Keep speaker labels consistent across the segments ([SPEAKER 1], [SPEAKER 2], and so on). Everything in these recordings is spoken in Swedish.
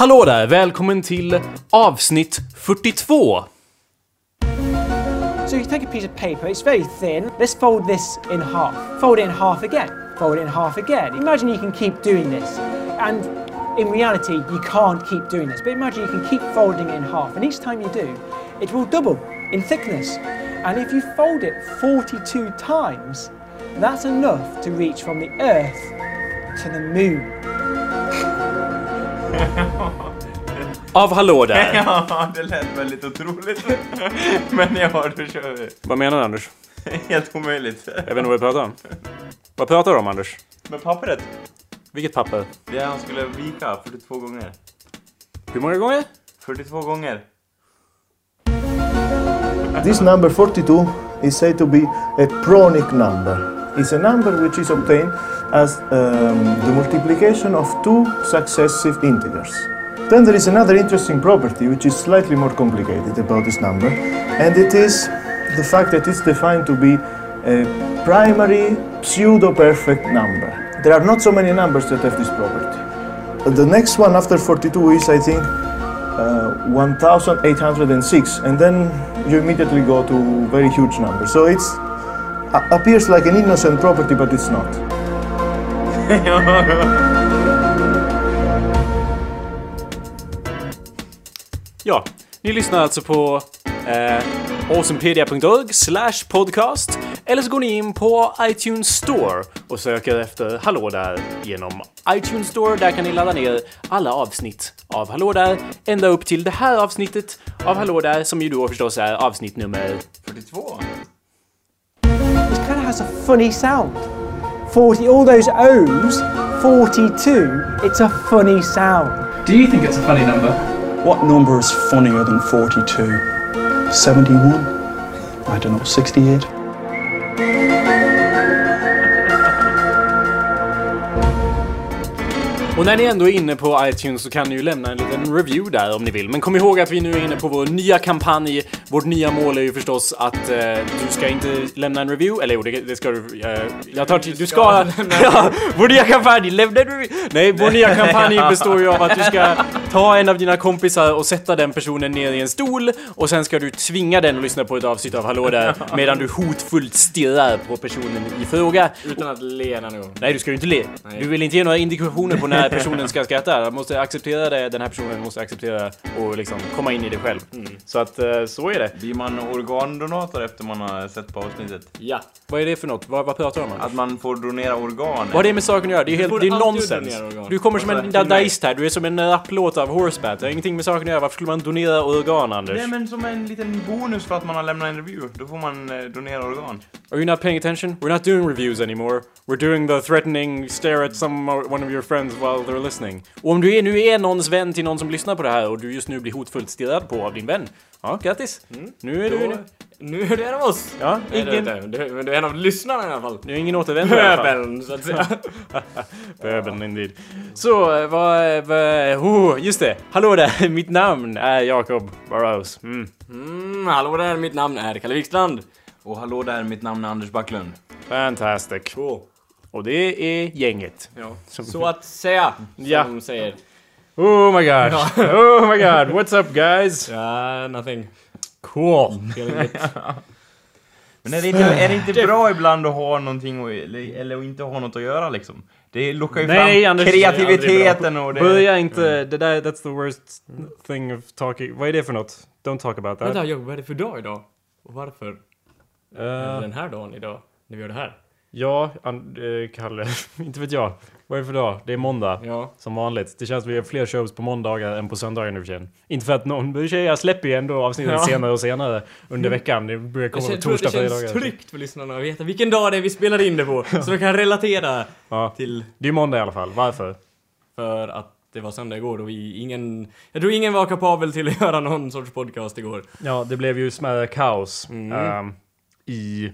[SPEAKER 1] Hallå där! Välkommen till avsnitt 42!
[SPEAKER 2] So you take a piece of paper, it's very thin. Let's fold this in half. Fold it in half again. Fold it in half again. Imagine you can keep doing this. And in reality, you can't keep doing this. But imagine you can keep folding it in half. And each time you do, it will double in thickness. And if you fold it 42 times, that's enough to reach from the Earth to the moon.
[SPEAKER 1] Av Hallå där!
[SPEAKER 3] Ja, det lät väldigt otroligt. Men ja, då kör vi.
[SPEAKER 1] Vad menar du Anders?
[SPEAKER 3] Helt omöjligt.
[SPEAKER 1] Jag vet inte vad vi pratar om. Vad pratar du om Anders?
[SPEAKER 3] Med pappret.
[SPEAKER 1] Vilket papper?
[SPEAKER 3] Det han skulle vika 42 gånger.
[SPEAKER 1] Hur många gånger?
[SPEAKER 3] 42 gånger.
[SPEAKER 4] This number 42 is said to be a pronic number. It's a number which is obtained as um, the multiplication of two successive integers. Then there is another interesting property which is slightly more complicated about this number, and it is the fact that it's defined to be a primary pseudo-perfect number. There are not so many numbers that have this property. The next one after 42 is, I think, uh, 1806 and then you immediately go to very huge numbers so it's appears like an innocent property but it's not
[SPEAKER 1] Ja, ni lyssnar alltså på eh, awesomepedia.org slash podcast eller så går ni in på iTunes Store och söker efter Hallå där genom iTunes Store. Där kan ni ladda ner alla avsnitt av Hallå där ända upp till det här avsnittet av Hallå där som ju då förstås är avsnitt nummer
[SPEAKER 3] 42?
[SPEAKER 2] This has a funny sound. 40, all those O's, 42, it's a funny sound.
[SPEAKER 5] Do you think it's a funny number?
[SPEAKER 6] What number is funnier than 42? 71? I don't know, 68?
[SPEAKER 1] Och när ni ändå är inne på iTunes så kan ni ju lämna en liten review där om ni vill. Men kom ihåg att vi nu är inne på vår nya kampanj. Vårt nya mål är ju förstås att eh, du ska inte lämna en review. Eller jo, det, det ska du. Eh, jag tar till, du ska... ja, vår nya kampanj, lämna en review. Nej, vår nya kampanj består ju av att du ska ta en av dina kompisar och sätta den personen ner i en stol och sen ska du tvinga den att lyssna på ett avsnitt av Hallå där medan du hotfullt stirrar på personen i fråga.
[SPEAKER 7] Utan att le gång.
[SPEAKER 1] Nej, du ska ju inte le. Du vill inte ge några indikationer på när personen ska skratta. Du måste acceptera det, den här personen måste acceptera och liksom komma in i det själv. Så att eh, så är det.
[SPEAKER 3] Blir man organdonator efter man har sett på avsnittet?
[SPEAKER 7] Ja.
[SPEAKER 1] Vad är det för något? Vad, vad pratar du om?
[SPEAKER 3] Att man får donera organ?
[SPEAKER 1] Vad har det med saken att göra? Det är helt, det är nonsens. Du kommer som en dadaist här, du är som en rapplåt av Horsebat. Det har ingenting med saken att göra. Varför skulle man donera organ, Anders?
[SPEAKER 3] Nej men som en liten bonus för att man har lämnat en review. Då får man eh, donera organ.
[SPEAKER 1] Are you not paying attention? We're not doing reviews anymore. We're doing the threatening stare at some one of your friends while they're listening. Och om du är, nu är någons vän till någon som lyssnar på det här och du just nu blir hotfullt stirrad på av din vän. Ja, grattis! Nu är du...
[SPEAKER 7] Då, nu är du en av oss.
[SPEAKER 1] Ja,
[SPEAKER 7] Nej,
[SPEAKER 1] ingen...
[SPEAKER 7] inte. Du, men du är en av lyssnarna i alla fall.
[SPEAKER 1] Du är ingen återvändare i alla fall.
[SPEAKER 7] Pöbeln, så att säga.
[SPEAKER 1] Pöbeln indeed. Så, eh, vad... vad oh, just det! Hallå där! Mitt namn är Jakob Burrows. Mm.
[SPEAKER 7] Mm, hallå där, mitt namn är Kalle Wikstrand.
[SPEAKER 3] Och hallå där, mitt namn är Anders Backlund.
[SPEAKER 1] Fantastic.
[SPEAKER 7] Cool.
[SPEAKER 1] Och det är gänget.
[SPEAKER 7] Ja.
[SPEAKER 1] Som-
[SPEAKER 7] Så att säga, som
[SPEAKER 1] Ja.
[SPEAKER 7] de säger.
[SPEAKER 1] Oh my god! Oh my god! What's up guys?
[SPEAKER 7] Ja, nothing.
[SPEAKER 1] Cool!
[SPEAKER 3] Men är det inte, är det inte bra ibland att ha någonting och, eller, eller att inte ha något att göra liksom? Det lockar ju
[SPEAKER 1] Nej,
[SPEAKER 3] fram
[SPEAKER 1] Anders,
[SPEAKER 3] kreativiteten och det...
[SPEAKER 1] Börja inte, det där, that's the worst thing of talking. Vad är det för något? Don't talk about that.
[SPEAKER 7] Vänta, vad är det för dag idag? Och varför
[SPEAKER 1] Uh,
[SPEAKER 7] den här dagen idag? När vi gör det här?
[SPEAKER 1] Ja, eh, Kalle. inte vet jag. Vad är det för dag? Det är måndag.
[SPEAKER 7] Ja.
[SPEAKER 1] Som vanligt. Det känns som vi har fler shows på måndagar än på söndagar nu för tiden. Inte för att någon... Jag släpper ju ändå avsnitten
[SPEAKER 7] Ja.
[SPEAKER 1] senare och senare under veckan. Det börjar komma på torsdag,
[SPEAKER 7] det känns
[SPEAKER 1] fredagar.
[SPEAKER 7] tryggt för lyssnarna att veta vilken dag det är vi spelar in det på. Så de kan relatera
[SPEAKER 1] Ja.
[SPEAKER 7] till...
[SPEAKER 1] Det är måndag i alla fall. Varför?
[SPEAKER 7] För att det var söndag igår och vi ingen... Jag tror ingen var kapabel till att göra någon sorts podcast igår.
[SPEAKER 1] Ja, det blev ju smärre kaos
[SPEAKER 7] Mm.
[SPEAKER 1] ehm, i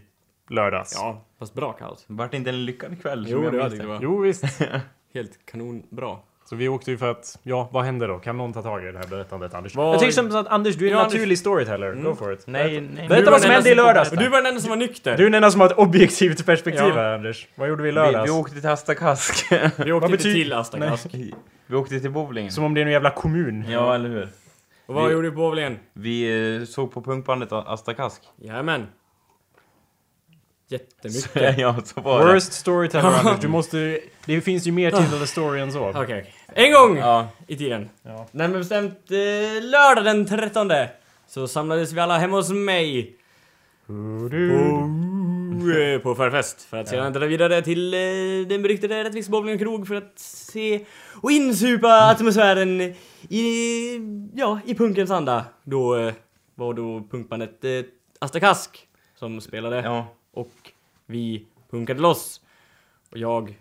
[SPEAKER 1] lördags.
[SPEAKER 7] Ja, fast bra kaos.
[SPEAKER 3] Vart det inte en lyckad kväll? som
[SPEAKER 7] Jo,
[SPEAKER 3] jag
[SPEAKER 7] det
[SPEAKER 3] minns
[SPEAKER 7] hade det var.
[SPEAKER 1] Jo, visst.
[SPEAKER 7] Helt kanonbra.
[SPEAKER 1] Så vi åkte ju för att, ja, vad hände då? Kan någon ta tag i det här berättandet, Anders?
[SPEAKER 7] Vad-
[SPEAKER 1] Jag tycker som att Anders, du är en
[SPEAKER 7] Ja, Anders-
[SPEAKER 1] naturlig storyteller. Go for it.
[SPEAKER 3] Nej, nej.
[SPEAKER 1] Berätta vad som hände i lördags
[SPEAKER 7] du var den enda som var nykter.
[SPEAKER 1] Du är den enda som har ett objektivt perspektiv
[SPEAKER 7] Ja.
[SPEAKER 1] här, Anders. Vad gjorde vi i
[SPEAKER 3] Vi,
[SPEAKER 1] lördags?
[SPEAKER 3] vi åkte till Astakask.
[SPEAKER 7] vi åkte inte till Astakask.
[SPEAKER 3] Vi åkte till bowlingen.
[SPEAKER 1] Som om det är en jävla kommun.
[SPEAKER 3] Ja, eller hur?
[SPEAKER 7] Och vad
[SPEAKER 3] Vi-
[SPEAKER 7] gjorde du på bowlingen?
[SPEAKER 3] Vi eh, såg på punkbandet Asta Kask.
[SPEAKER 7] Jajamän. Jättemycket.
[SPEAKER 3] ja, så var det.
[SPEAKER 1] Worst storyteller Anders, du måste... Det finns ju mer till the story än så.
[SPEAKER 7] Okej, okej. En gång
[SPEAKER 3] Ja,
[SPEAKER 7] i tiden.
[SPEAKER 1] Ja.
[SPEAKER 7] Närmare bestämt eh, lördag den 13 så samlades vi alla hemma hos mig på, eh, på förfest för att sedan dra vidare till eh, den beryktade Rättviks bowling och krog för att se och insupa atmosfären i, ja, i punkens anda. Då eh, var då punkbandet eh, Asta Kask som spelade
[SPEAKER 3] ja.
[SPEAKER 7] Vi punkade loss. Och jag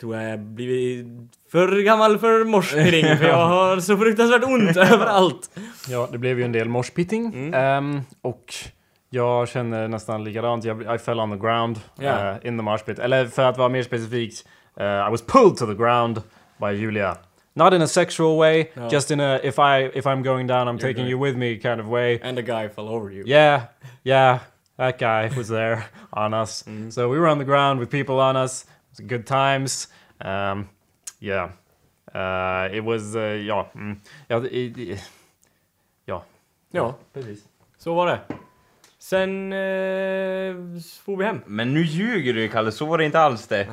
[SPEAKER 7] tror jag blivit för gammal för morspring för jag har så fruktansvärt ont överallt.
[SPEAKER 1] Ja, det blev ju en del moshpitting.
[SPEAKER 7] Mm.
[SPEAKER 1] Ehm, och jag känner nästan likadant. Jag, I fell on the ground
[SPEAKER 7] Ja.
[SPEAKER 1] eh, in the moshpit. Eller för att vara mer specifikt, eh, I was pulled to the ground by Julia. Not in a sexual way,
[SPEAKER 7] No.
[SPEAKER 1] just in a if I if I'm going down, I'm taking
[SPEAKER 7] going-
[SPEAKER 1] you with me kind of way.
[SPEAKER 7] And the guy fell over you.
[SPEAKER 1] Yeah, yeah, that guy was there on us.
[SPEAKER 7] Mm.
[SPEAKER 1] So we were on the ground with people on us. It was good times. Um, yeah, uh, it was. Uh, ja, mm, ja, i- i- ja,
[SPEAKER 7] Ja,
[SPEAKER 1] precis.
[SPEAKER 7] så var det. Sen eh, for vi hem.
[SPEAKER 3] Men nu ljuger du Kalle, så var det inte alls det.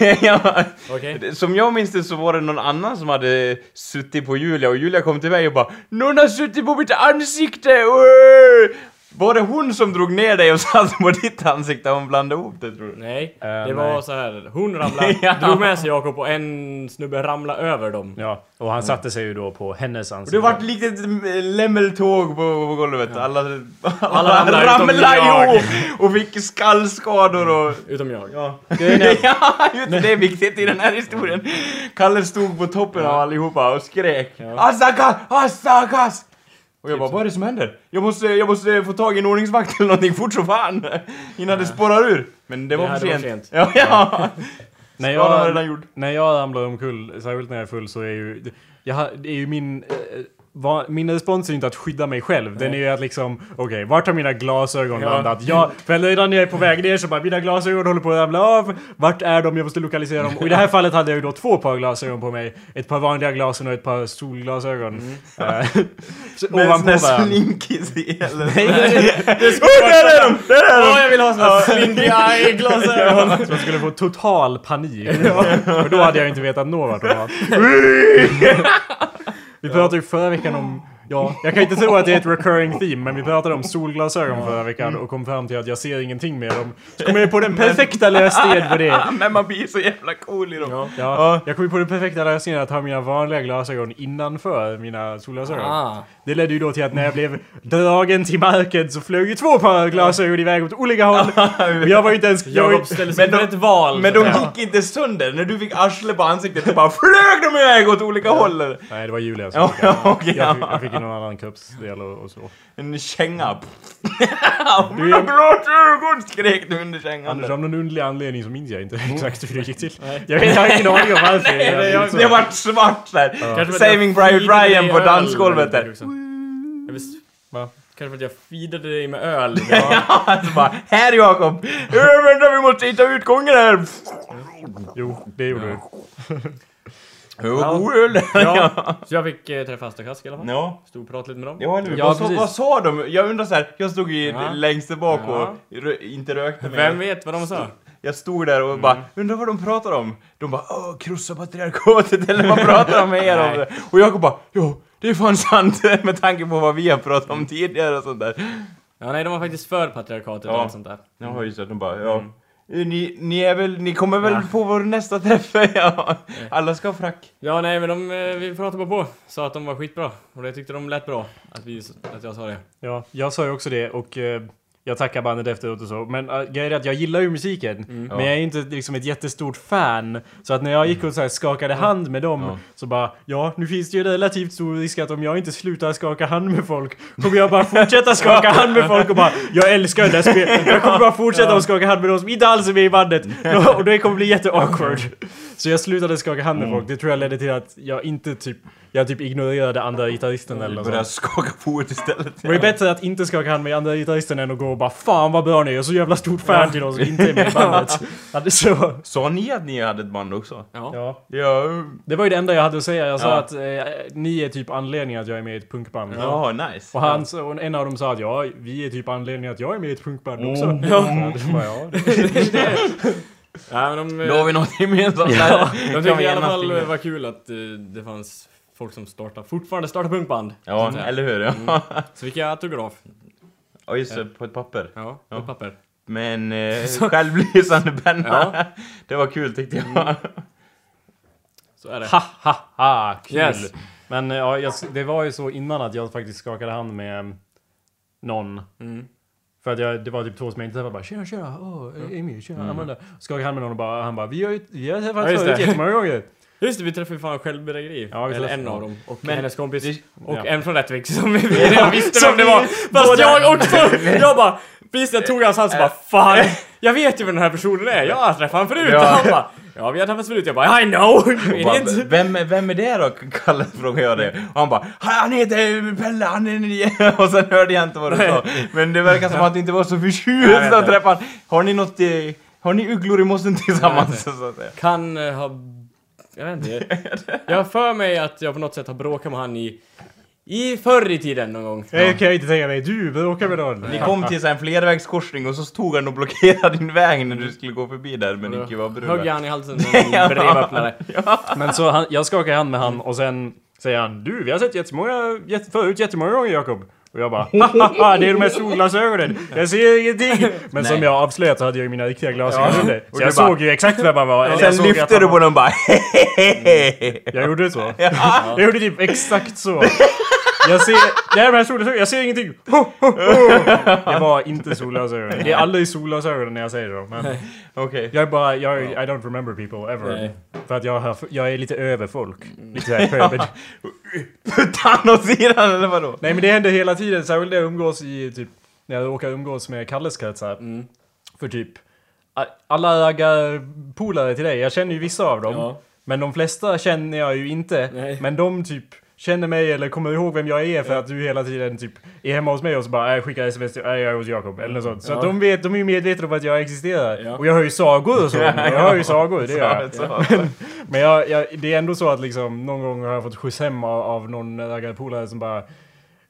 [SPEAKER 7] Nej,
[SPEAKER 3] ja,
[SPEAKER 7] okej.
[SPEAKER 3] som jag minns det så var det någon annan som hade suttit på Julia och Julia kom till mig och bara Någon har suttit på mitt ansikte! Åh!" Var det hon som drog ner dig och satte på ditt ansikte och hon blandade ihop det tror du?
[SPEAKER 7] Nej,
[SPEAKER 1] Eh,
[SPEAKER 7] det
[SPEAKER 1] nej.
[SPEAKER 7] var så här. Hon ramlade,
[SPEAKER 3] Ja.
[SPEAKER 7] drog med sig Jakob och en snubbe ramlade över dem.
[SPEAKER 1] Ja, och han satte sig ju då på hennes
[SPEAKER 3] Och
[SPEAKER 1] ansikte.
[SPEAKER 3] det vart likt ett eh, lämmeltåg på, på golvet. Alla, alla,
[SPEAKER 7] ramlade utom
[SPEAKER 3] ramlade ihop och fick skallskador och...
[SPEAKER 7] Utom jag.
[SPEAKER 3] Ja,
[SPEAKER 1] Grejen är-
[SPEAKER 3] ja just det, det är viktigt i den här historien. Kalle stod på toppen av allihopa och skrek Asakas! Asakas! Och jag bara, vad är det som händer? Jag måste, jag måste få tag i en ordningsvakt eller någonting fort som fan! Innan det spårar ur. Men det var för sent.
[SPEAKER 7] sent.
[SPEAKER 3] Ja, ja.
[SPEAKER 1] när, jag,
[SPEAKER 3] redan gjord.
[SPEAKER 1] när jag ramlar omkull, särskilt när jag är full, så är ju... Jag, det är ju min... va, min respons är ju inte att skydda mig själv. Den är ju att liksom, okej, vart har mina glasögon
[SPEAKER 7] Ja.
[SPEAKER 1] landat? Ja, för redan när jag är på väg ner så bara, mina glasögon håller på att ramla av. Vart är de? Jag måste lokalisera dem. Och i det här fallet hade jag ju då två par glasögon på mig. Ett par vanliga glasögon och ett par solglasögon. Eh, så
[SPEAKER 3] Med
[SPEAKER 1] ovanpå varandra.
[SPEAKER 3] slinkis i eller?
[SPEAKER 1] Nej,
[SPEAKER 3] Åh, där är de! Där är de!
[SPEAKER 7] Åh, jag vill ha såna här slinky eye-glasögon!
[SPEAKER 1] Så jag skulle få total panik. För då hade jag inte vetat nå vart de var. Vi pratade ju förra veckan om... Ja, jag kan inte tro att det är ett recurring theme, men vi pratade om solglasögon förra veckan och kom fram till att jag ser ingenting med dem. Så kom jag på den perfekta lösningen på det.
[SPEAKER 3] Men man blir så jävla cool i dem.
[SPEAKER 7] Ja.
[SPEAKER 1] Ja, jag kom ju på den perfekta lösningen att ha mina vanliga glasögon innanför mina solglasögon.
[SPEAKER 7] Ah.
[SPEAKER 1] Det ledde ju då till att när jag blev dragen till marken så flög ju två par glasögon iväg åt olika håll. Och jag var ju inte ens... Jag
[SPEAKER 7] Jakob ställde sig
[SPEAKER 3] Men de-
[SPEAKER 7] ett val.
[SPEAKER 3] Men de gick inte sönder. När du fick arsle på ansiktet så bara flög de iväg åt olika håll.
[SPEAKER 1] nej, det var Julia som
[SPEAKER 3] Ja,
[SPEAKER 1] fick
[SPEAKER 3] okej.
[SPEAKER 1] jag, fick, jag fick ju någon annan kroppsdel och, och så.
[SPEAKER 3] En känga. Mina glasögon skrek du under kängan.
[SPEAKER 1] Anders, av någon underlig anledning så minns jag inte exakt hur det gick till. Jag, vet, jag har ingen aning om varför.
[SPEAKER 7] Nej, jag-
[SPEAKER 3] Det vart svart där.
[SPEAKER 7] Kanske för att
[SPEAKER 3] Saving Private
[SPEAKER 7] feedade
[SPEAKER 3] Ryan på
[SPEAKER 7] öl
[SPEAKER 3] dansgolvet där.
[SPEAKER 7] väldigt mycket också. Jag visst-
[SPEAKER 1] Va?
[SPEAKER 7] Kanske för att jag feedade dig med öl.
[SPEAKER 3] Ja, alltså bara, här Jakob! Ja, vänta vi måste hitta utgången här!
[SPEAKER 1] Jo, det gjorde du.
[SPEAKER 3] Jo, god öl!
[SPEAKER 7] Ja, så jag fick eh, träffa Astakask i alla fall.
[SPEAKER 3] Ja.
[SPEAKER 7] Stod och pratade lite med dem.
[SPEAKER 3] Ja, eller?
[SPEAKER 1] Ja,
[SPEAKER 3] vad, vad sa de? Jag undrar så här, jag stod ju
[SPEAKER 7] Ja.
[SPEAKER 3] längst där bak
[SPEAKER 7] Ja.
[SPEAKER 3] och rö- inte rökte med.
[SPEAKER 7] Vem vet vad de sa?
[SPEAKER 3] Jag stod där och bara, undrar vad de pratar om? De bara, åh, krossa patriarkatet eller vad pratar de med er om? Och jag bara, jo, det är fan sant med tanke på vad vi har pratat om tidigare och sånt där.
[SPEAKER 7] Ja, nej, de var faktiskt för patriarkatet och
[SPEAKER 3] Ja.
[SPEAKER 7] allt sånt där.
[SPEAKER 3] Ja, just det, de bara, ja. Ni, ni är väl, ni kommer väl på vår nästa träff? ja. Alla ska ha frack.
[SPEAKER 7] Ja, nej, men de, eh, vi pratade bara på. Sa att de var skitbra. Och jag tyckte de lät bra. Att, vi, att jag sa det.
[SPEAKER 1] Ja, jag sa ju också det och eh, jag tackar bandet efteråt och så. Men uh, grejen är att jag gillar ju musiken. Men
[SPEAKER 3] Ja.
[SPEAKER 1] jag är inte liksom ett jättestort fan. Så att när jag gick och så skakade hand med dem
[SPEAKER 3] Ja.
[SPEAKER 1] så bara Ja, nu finns det ju relativt stor risk att om jag inte slutar skaka hand med folk kommer jag bara fortsätta skaka hand med folk och bara Jag älskar det där spelet. Jag kommer bara fortsätta att skaka hand med de som inte alls är med i bandet. Och det kommer bli jätte awkward. Så jag slutade skaka hand
[SPEAKER 3] Mm.
[SPEAKER 1] med folk. Det tror jag ledde till att jag inte typ... Jag typ ignorerade andra gitarristen eller något
[SPEAKER 3] Börja
[SPEAKER 1] sånt.
[SPEAKER 3] skaka fot istället.
[SPEAKER 1] Det var ju bättre att inte skaka hand med andra gitarristen än att gå och bara Fan vad bra ni är, jag är så jävla stort fan till oss som inte är med i bandet. Ja, det, så,
[SPEAKER 3] Sa ni att ni hade ett band också?
[SPEAKER 7] Ja.
[SPEAKER 1] ja.
[SPEAKER 3] Ja.
[SPEAKER 1] Det var ju det enda jag hade att säga. Jag sa
[SPEAKER 3] Ja.
[SPEAKER 1] att eh, ni är typ anledningen att jag är med i ett punkband.
[SPEAKER 3] Ja, nice.
[SPEAKER 1] Och han, så- och en av dem sa att ja, vi är typ anledningen att jag är med i ett punkband också.
[SPEAKER 3] Mm.
[SPEAKER 1] Ja. Så det var, ja, det,
[SPEAKER 7] Ja, men de,
[SPEAKER 3] Då har vi något gemensamt där.
[SPEAKER 7] de tyckte i alla fall det var kul att eh, det fanns folk som startar, fortfarande startar punkband.
[SPEAKER 3] Ja, eller hur? Ja,
[SPEAKER 7] så fick jag autograf.
[SPEAKER 3] ja just det, på ett papper.
[SPEAKER 7] Ja,
[SPEAKER 3] Ja.
[SPEAKER 7] på papper.
[SPEAKER 3] Med en eh, självlysande penna.
[SPEAKER 7] Ja.
[SPEAKER 3] Det var kul tyckte jag.
[SPEAKER 7] Så är det.
[SPEAKER 1] ha, ha, ha, kul.
[SPEAKER 7] Yes.
[SPEAKER 1] Men eh, ja, jag, det var ju så innan att jag faktiskt skakade hand med eh, någon.
[SPEAKER 7] Mm.
[SPEAKER 1] För att jag, det var typ två som jag inte träffade. Bara tjena tjena, åh, oh, Amy, tjena, Amanda. Skakade hand med någon och bara, han bara, vi har ju vi har
[SPEAKER 7] Ja,
[SPEAKER 1] träffats
[SPEAKER 7] just
[SPEAKER 1] förut jättemånga gånger.
[SPEAKER 7] Just det, vi träffade ju fan självbedrägeri.
[SPEAKER 1] Ja,
[SPEAKER 7] Eller en av dem. Och
[SPEAKER 3] Men
[SPEAKER 7] hennes kompis.
[SPEAKER 3] det-
[SPEAKER 7] och
[SPEAKER 1] ja.
[SPEAKER 7] en från Rättvik som vi redan visste vem det var. Fast
[SPEAKER 1] båda-
[SPEAKER 7] jag också! Jag bara, precis när jag tog hans hand så bara Fan! Jag vet ju vem den här personen är. Jag har träffat honom förut.
[SPEAKER 3] Ja.
[SPEAKER 7] Och han bara Ja, vi har träffats förut. Jag bara I know! Idiot.
[SPEAKER 3] vem, vem är det då? Kalle frågade jag det. Och han bara Han heter Pelle, han är Och sen hörde jag inte vad du sa. Men det verkar som att du inte var så förtjust att träffa han. Har ni något... eh, Har ni ugglor i mossen tillsammans? Så att säga?
[SPEAKER 7] Kan eh, ha... Jag vet inte. Jag har för mig att jag på något sätt har bråkat med han i... I förr i tiden någon gång.
[SPEAKER 1] Det kan jag inte tänka mig. Du bråkar med någon.
[SPEAKER 3] Ni kom till så här en flervägskorsning och så stod han och blockerade din väg när du skulle gå förbi där men Nicky var
[SPEAKER 7] Högg
[SPEAKER 3] brun.
[SPEAKER 7] han i halsen med en brevöppnare.
[SPEAKER 1] Men så han, jag skakar hand med han och sen säger han Du, vi har sett jättemånga, jätte, förut jättemånga gånger Jakob. Och jag bara Haha, det är de här solglasögonen. Jag ser ingenting. Men som
[SPEAKER 3] Nej.
[SPEAKER 1] jag avslöjat så hade jag ju mina riktiga glasögon
[SPEAKER 3] Ja.
[SPEAKER 1] under.
[SPEAKER 3] Och
[SPEAKER 1] Så jag
[SPEAKER 3] bara-
[SPEAKER 1] såg ju exakt vem han var.
[SPEAKER 3] Sen lyfte du på den och bara hehehe.
[SPEAKER 1] Jag gjorde så. Jag gjorde typ exakt så. Jag ser... Det är de här jag ser ingenting. Ho, ho, ho. Det var inte solglasögon. Det är aldrig solglasögon när jag säger så. Men
[SPEAKER 3] Okej.
[SPEAKER 1] jag är bara... Jag, I don't remember people ever.
[SPEAKER 7] Nej.
[SPEAKER 1] För att jag, har, jag är lite över folk. Lite såhär pöbel.
[SPEAKER 3] Putta han åt sidan eller vadå?
[SPEAKER 1] Nej men det händer hela tiden, särskilt när jag umgås i typ... När jag råkar umgås med Kalles kretsar.
[SPEAKER 7] Mm.
[SPEAKER 1] För typ... a- Alla raggar polare till dig, jag känner ju vissa av dem.
[SPEAKER 7] Ja.
[SPEAKER 1] Men de flesta känner jag ju inte.
[SPEAKER 7] Nej.
[SPEAKER 1] Men de typ känner mig eller kommer ihåg vem jag är för att du hela tiden typ är hemma hos mig och så bara äh, skickar sms till äh, jag är hos Jakob eller något sånt. Så
[SPEAKER 7] Ja.
[SPEAKER 1] att de vet, de är ju medvetna om att jag existerar.
[SPEAKER 7] Ja.
[SPEAKER 1] Och jag hör ju sagor och så. Jag hör ju sagor, det gör jag.
[SPEAKER 3] Så-
[SPEAKER 1] Men jag, jag, det är ändå så att liksom någon gång har jag fått skjuts hem av, av någon raggarpolare som bara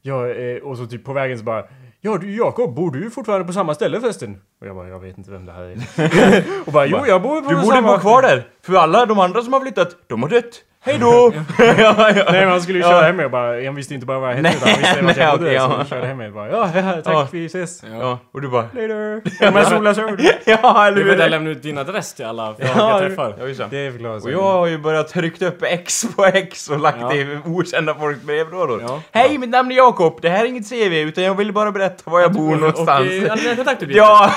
[SPEAKER 1] Ja, eh, och så typ på vägen så bara Ja du Jakob, bor du fortfarande på samma ställe förresten? Och jag bara, jag vet inte vem det här är. och bara, jo jag bor på
[SPEAKER 3] Du borde
[SPEAKER 1] samma...
[SPEAKER 3] bo kvar där, för alla de andra som har flyttat, de har dött. Hej då! ja, ja.
[SPEAKER 1] Nej men han skulle ju
[SPEAKER 3] Ja.
[SPEAKER 1] köra hem mig och bara, han visste inte bara vad jag hette utan han visste vart jag bodde.
[SPEAKER 3] okej,
[SPEAKER 1] så
[SPEAKER 3] ja.
[SPEAKER 1] han körde hem mig och bara, ja, ja tack
[SPEAKER 3] Ja.
[SPEAKER 1] vi ses.
[SPEAKER 3] ja, och du bara...
[SPEAKER 1] Later. De här solglasögonen.
[SPEAKER 3] Ja, eller
[SPEAKER 7] Du vet
[SPEAKER 3] hur?
[SPEAKER 7] jag lämna ut din adress till alla folk
[SPEAKER 1] Ja,
[SPEAKER 7] jag träffar.
[SPEAKER 3] Ja, just det.
[SPEAKER 1] Det förklarar
[SPEAKER 3] Och jag har ju börjat tryckt upp X på X och lagt
[SPEAKER 7] Ja.
[SPEAKER 3] det i okända folks brevlådor.
[SPEAKER 7] Ja.
[SPEAKER 3] Hej, mitt namn är Jakob. Det här är inget CV, utan jag vill bara berätta var jag bor någonstans.
[SPEAKER 7] Och alla dina kontaktuppgifter.
[SPEAKER 3] Ja,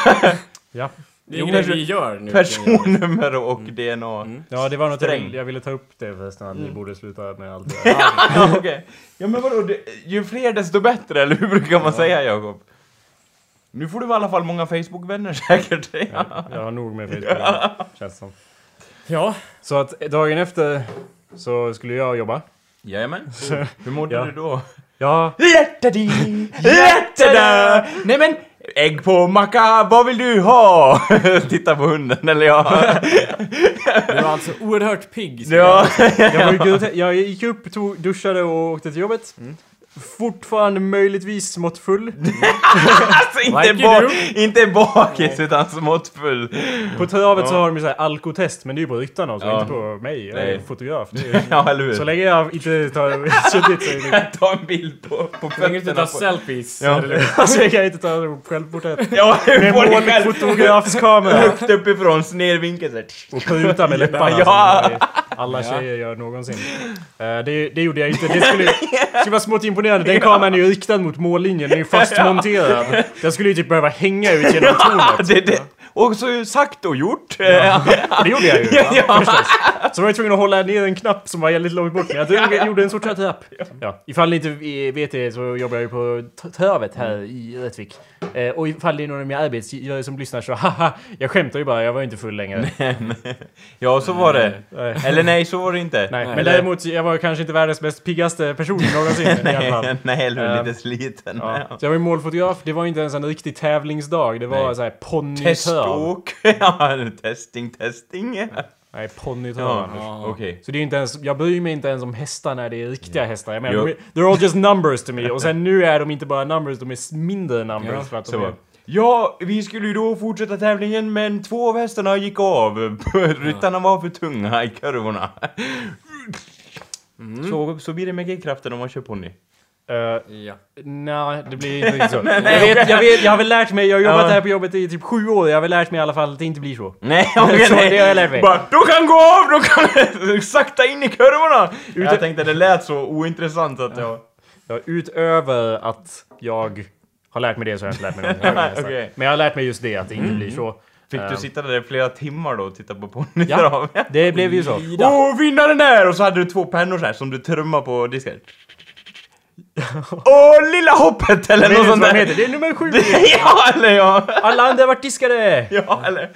[SPEAKER 1] Ja.
[SPEAKER 7] Det är
[SPEAKER 3] Jo, perso-
[SPEAKER 7] vi gör nu.
[SPEAKER 3] personnummer och DNA.
[SPEAKER 1] ja, det var något jag, jag ville ta upp det förresten, att ni borde sluta med allt det där.
[SPEAKER 3] Ja, okej. Ja, men vadå? Det, ju fler desto bättre, eller hur brukar man säga, Jakob? Nu får du i alla fall många Facebook-vänner säkert. Ja.
[SPEAKER 1] Jag har nog med Facebook, känns det som.
[SPEAKER 7] Ja.
[SPEAKER 1] Så att dagen efter så skulle jag jobba.
[SPEAKER 3] Jajamän. Hur mådde
[SPEAKER 1] Ja.
[SPEAKER 3] du då?
[SPEAKER 1] Ja,
[SPEAKER 3] Lättadi, lättada! Nej men, ägg på macka, vad vill du ha? Titta på hunden, eller ja.
[SPEAKER 7] Du var alltså oerhört pigg.
[SPEAKER 3] ja.
[SPEAKER 1] jag, var jag gick upp, tog, duschade och åkte till jobbet. Fortfarande möjligtvis smått full.
[SPEAKER 3] alltså inte,
[SPEAKER 7] Like
[SPEAKER 3] ba inte bakis, utan smått full.
[SPEAKER 1] På travet så har de ju såhär alkotest, men det är ju på ryttarna och så,
[SPEAKER 3] Ja.
[SPEAKER 1] inte på mig. Jag är fotograf. Det är,
[SPEAKER 3] Ja, eller hur?
[SPEAKER 1] så länge jag inte tar suttit så är det
[SPEAKER 3] Ta en bild på, på
[SPEAKER 7] Så länge du inte tar
[SPEAKER 3] fötterna.
[SPEAKER 7] selfies.
[SPEAKER 3] Ja.
[SPEAKER 1] Alltså jag kan inte ta självporträtt.
[SPEAKER 3] Ja,
[SPEAKER 1] Med
[SPEAKER 3] får själv högt uppifrån, snedvinkel såhär.
[SPEAKER 1] Och pruta med läpparna
[SPEAKER 3] Ja.
[SPEAKER 1] Alla tjejer gör någonsin. Eh, det, det gjorde jag inte. Det skulle, skulle vara smått imponerande. Den kameran är ju riktad mot mållinjen. Den är ju fastmonterad. Den skulle ju typ behöva hänga ut genom tornet.
[SPEAKER 3] Det, det. Och så sagt och gjort.
[SPEAKER 1] Det gjorde jag ju.
[SPEAKER 3] Ja.
[SPEAKER 1] Ja. Förstås. Så var jag tvungen att hålla ner en knapp som var väldigt långt bort. Men jag drog- gjorde en sorts trapp. Ja. Ifall ni inte vet det så jobbar jag ju på T- Tövet här i Rättvik. Eh, och ifall det är någon av mina arbetsgivare som lyssnar så haha, jag skämtar ju bara, jag var ju inte full längre.
[SPEAKER 3] Ja, så var det. Eller nej, så var det inte.
[SPEAKER 1] Nej, men däremot, jag var kanske inte världens mest piggaste person någonsin i alla fall.
[SPEAKER 3] Nej, eller lite sliten.
[SPEAKER 1] Ja. Så jag var ju målfotograf, det var inte ens en riktig tävlingsdag, det var
[SPEAKER 3] Nej.
[SPEAKER 1] så
[SPEAKER 3] Teståk. Ja, testing, testing.
[SPEAKER 1] Nej, ponnytrav.
[SPEAKER 3] Ja, okej.
[SPEAKER 1] Så det är inte ens, jag bryr mig inte ens om hästar när det är riktiga hästar. Jag menar, de they're all just numbers to me. Och sen nu är de inte bara numbers, de är mindre numbers. för att de är,
[SPEAKER 3] Ja, vi skulle ju då fortsätta tävlingen men två av hästarna gick av. Ryttarna var för tunga i kurvorna. Så, så blir det med G-kraften om man kör ponny.
[SPEAKER 1] Uh,
[SPEAKER 7] Ja.
[SPEAKER 1] Nej, det blir inte riktigt så. jag, vet, jag, vet, jag har väl lärt mig, jag har jobbat här på jobbet i typ sju år, jag har väl lärt mig i alla fall att det inte blir så.
[SPEAKER 3] Nej, okej,
[SPEAKER 1] Så
[SPEAKER 3] nej.
[SPEAKER 1] det har jag lärt mig.
[SPEAKER 3] Bara, du kan gå av, du kan sakta in i kurvorna! Jag tänkte det lät så ointressant att jag...
[SPEAKER 1] Ja, utöver att jag har lärt mig det så har jag inte lärt mig någonting.
[SPEAKER 3] Okej.
[SPEAKER 1] Men jag har lärt mig just det, att det inte blir så.
[SPEAKER 3] Fick du
[SPEAKER 1] Ehm.
[SPEAKER 3] sitta där i flera timmar då och titta på ponnytrav?
[SPEAKER 1] Ja, det blev ju så.
[SPEAKER 3] Åh, vinnaren är! Och så hade du två pennor så här som du trummar på disken. Åh, lilla hoppet eller något sånt där!
[SPEAKER 1] heter? Det är nummer sju!
[SPEAKER 3] ja, eller ja!
[SPEAKER 1] Alla andra har varit diskade!
[SPEAKER 3] Ja, eller...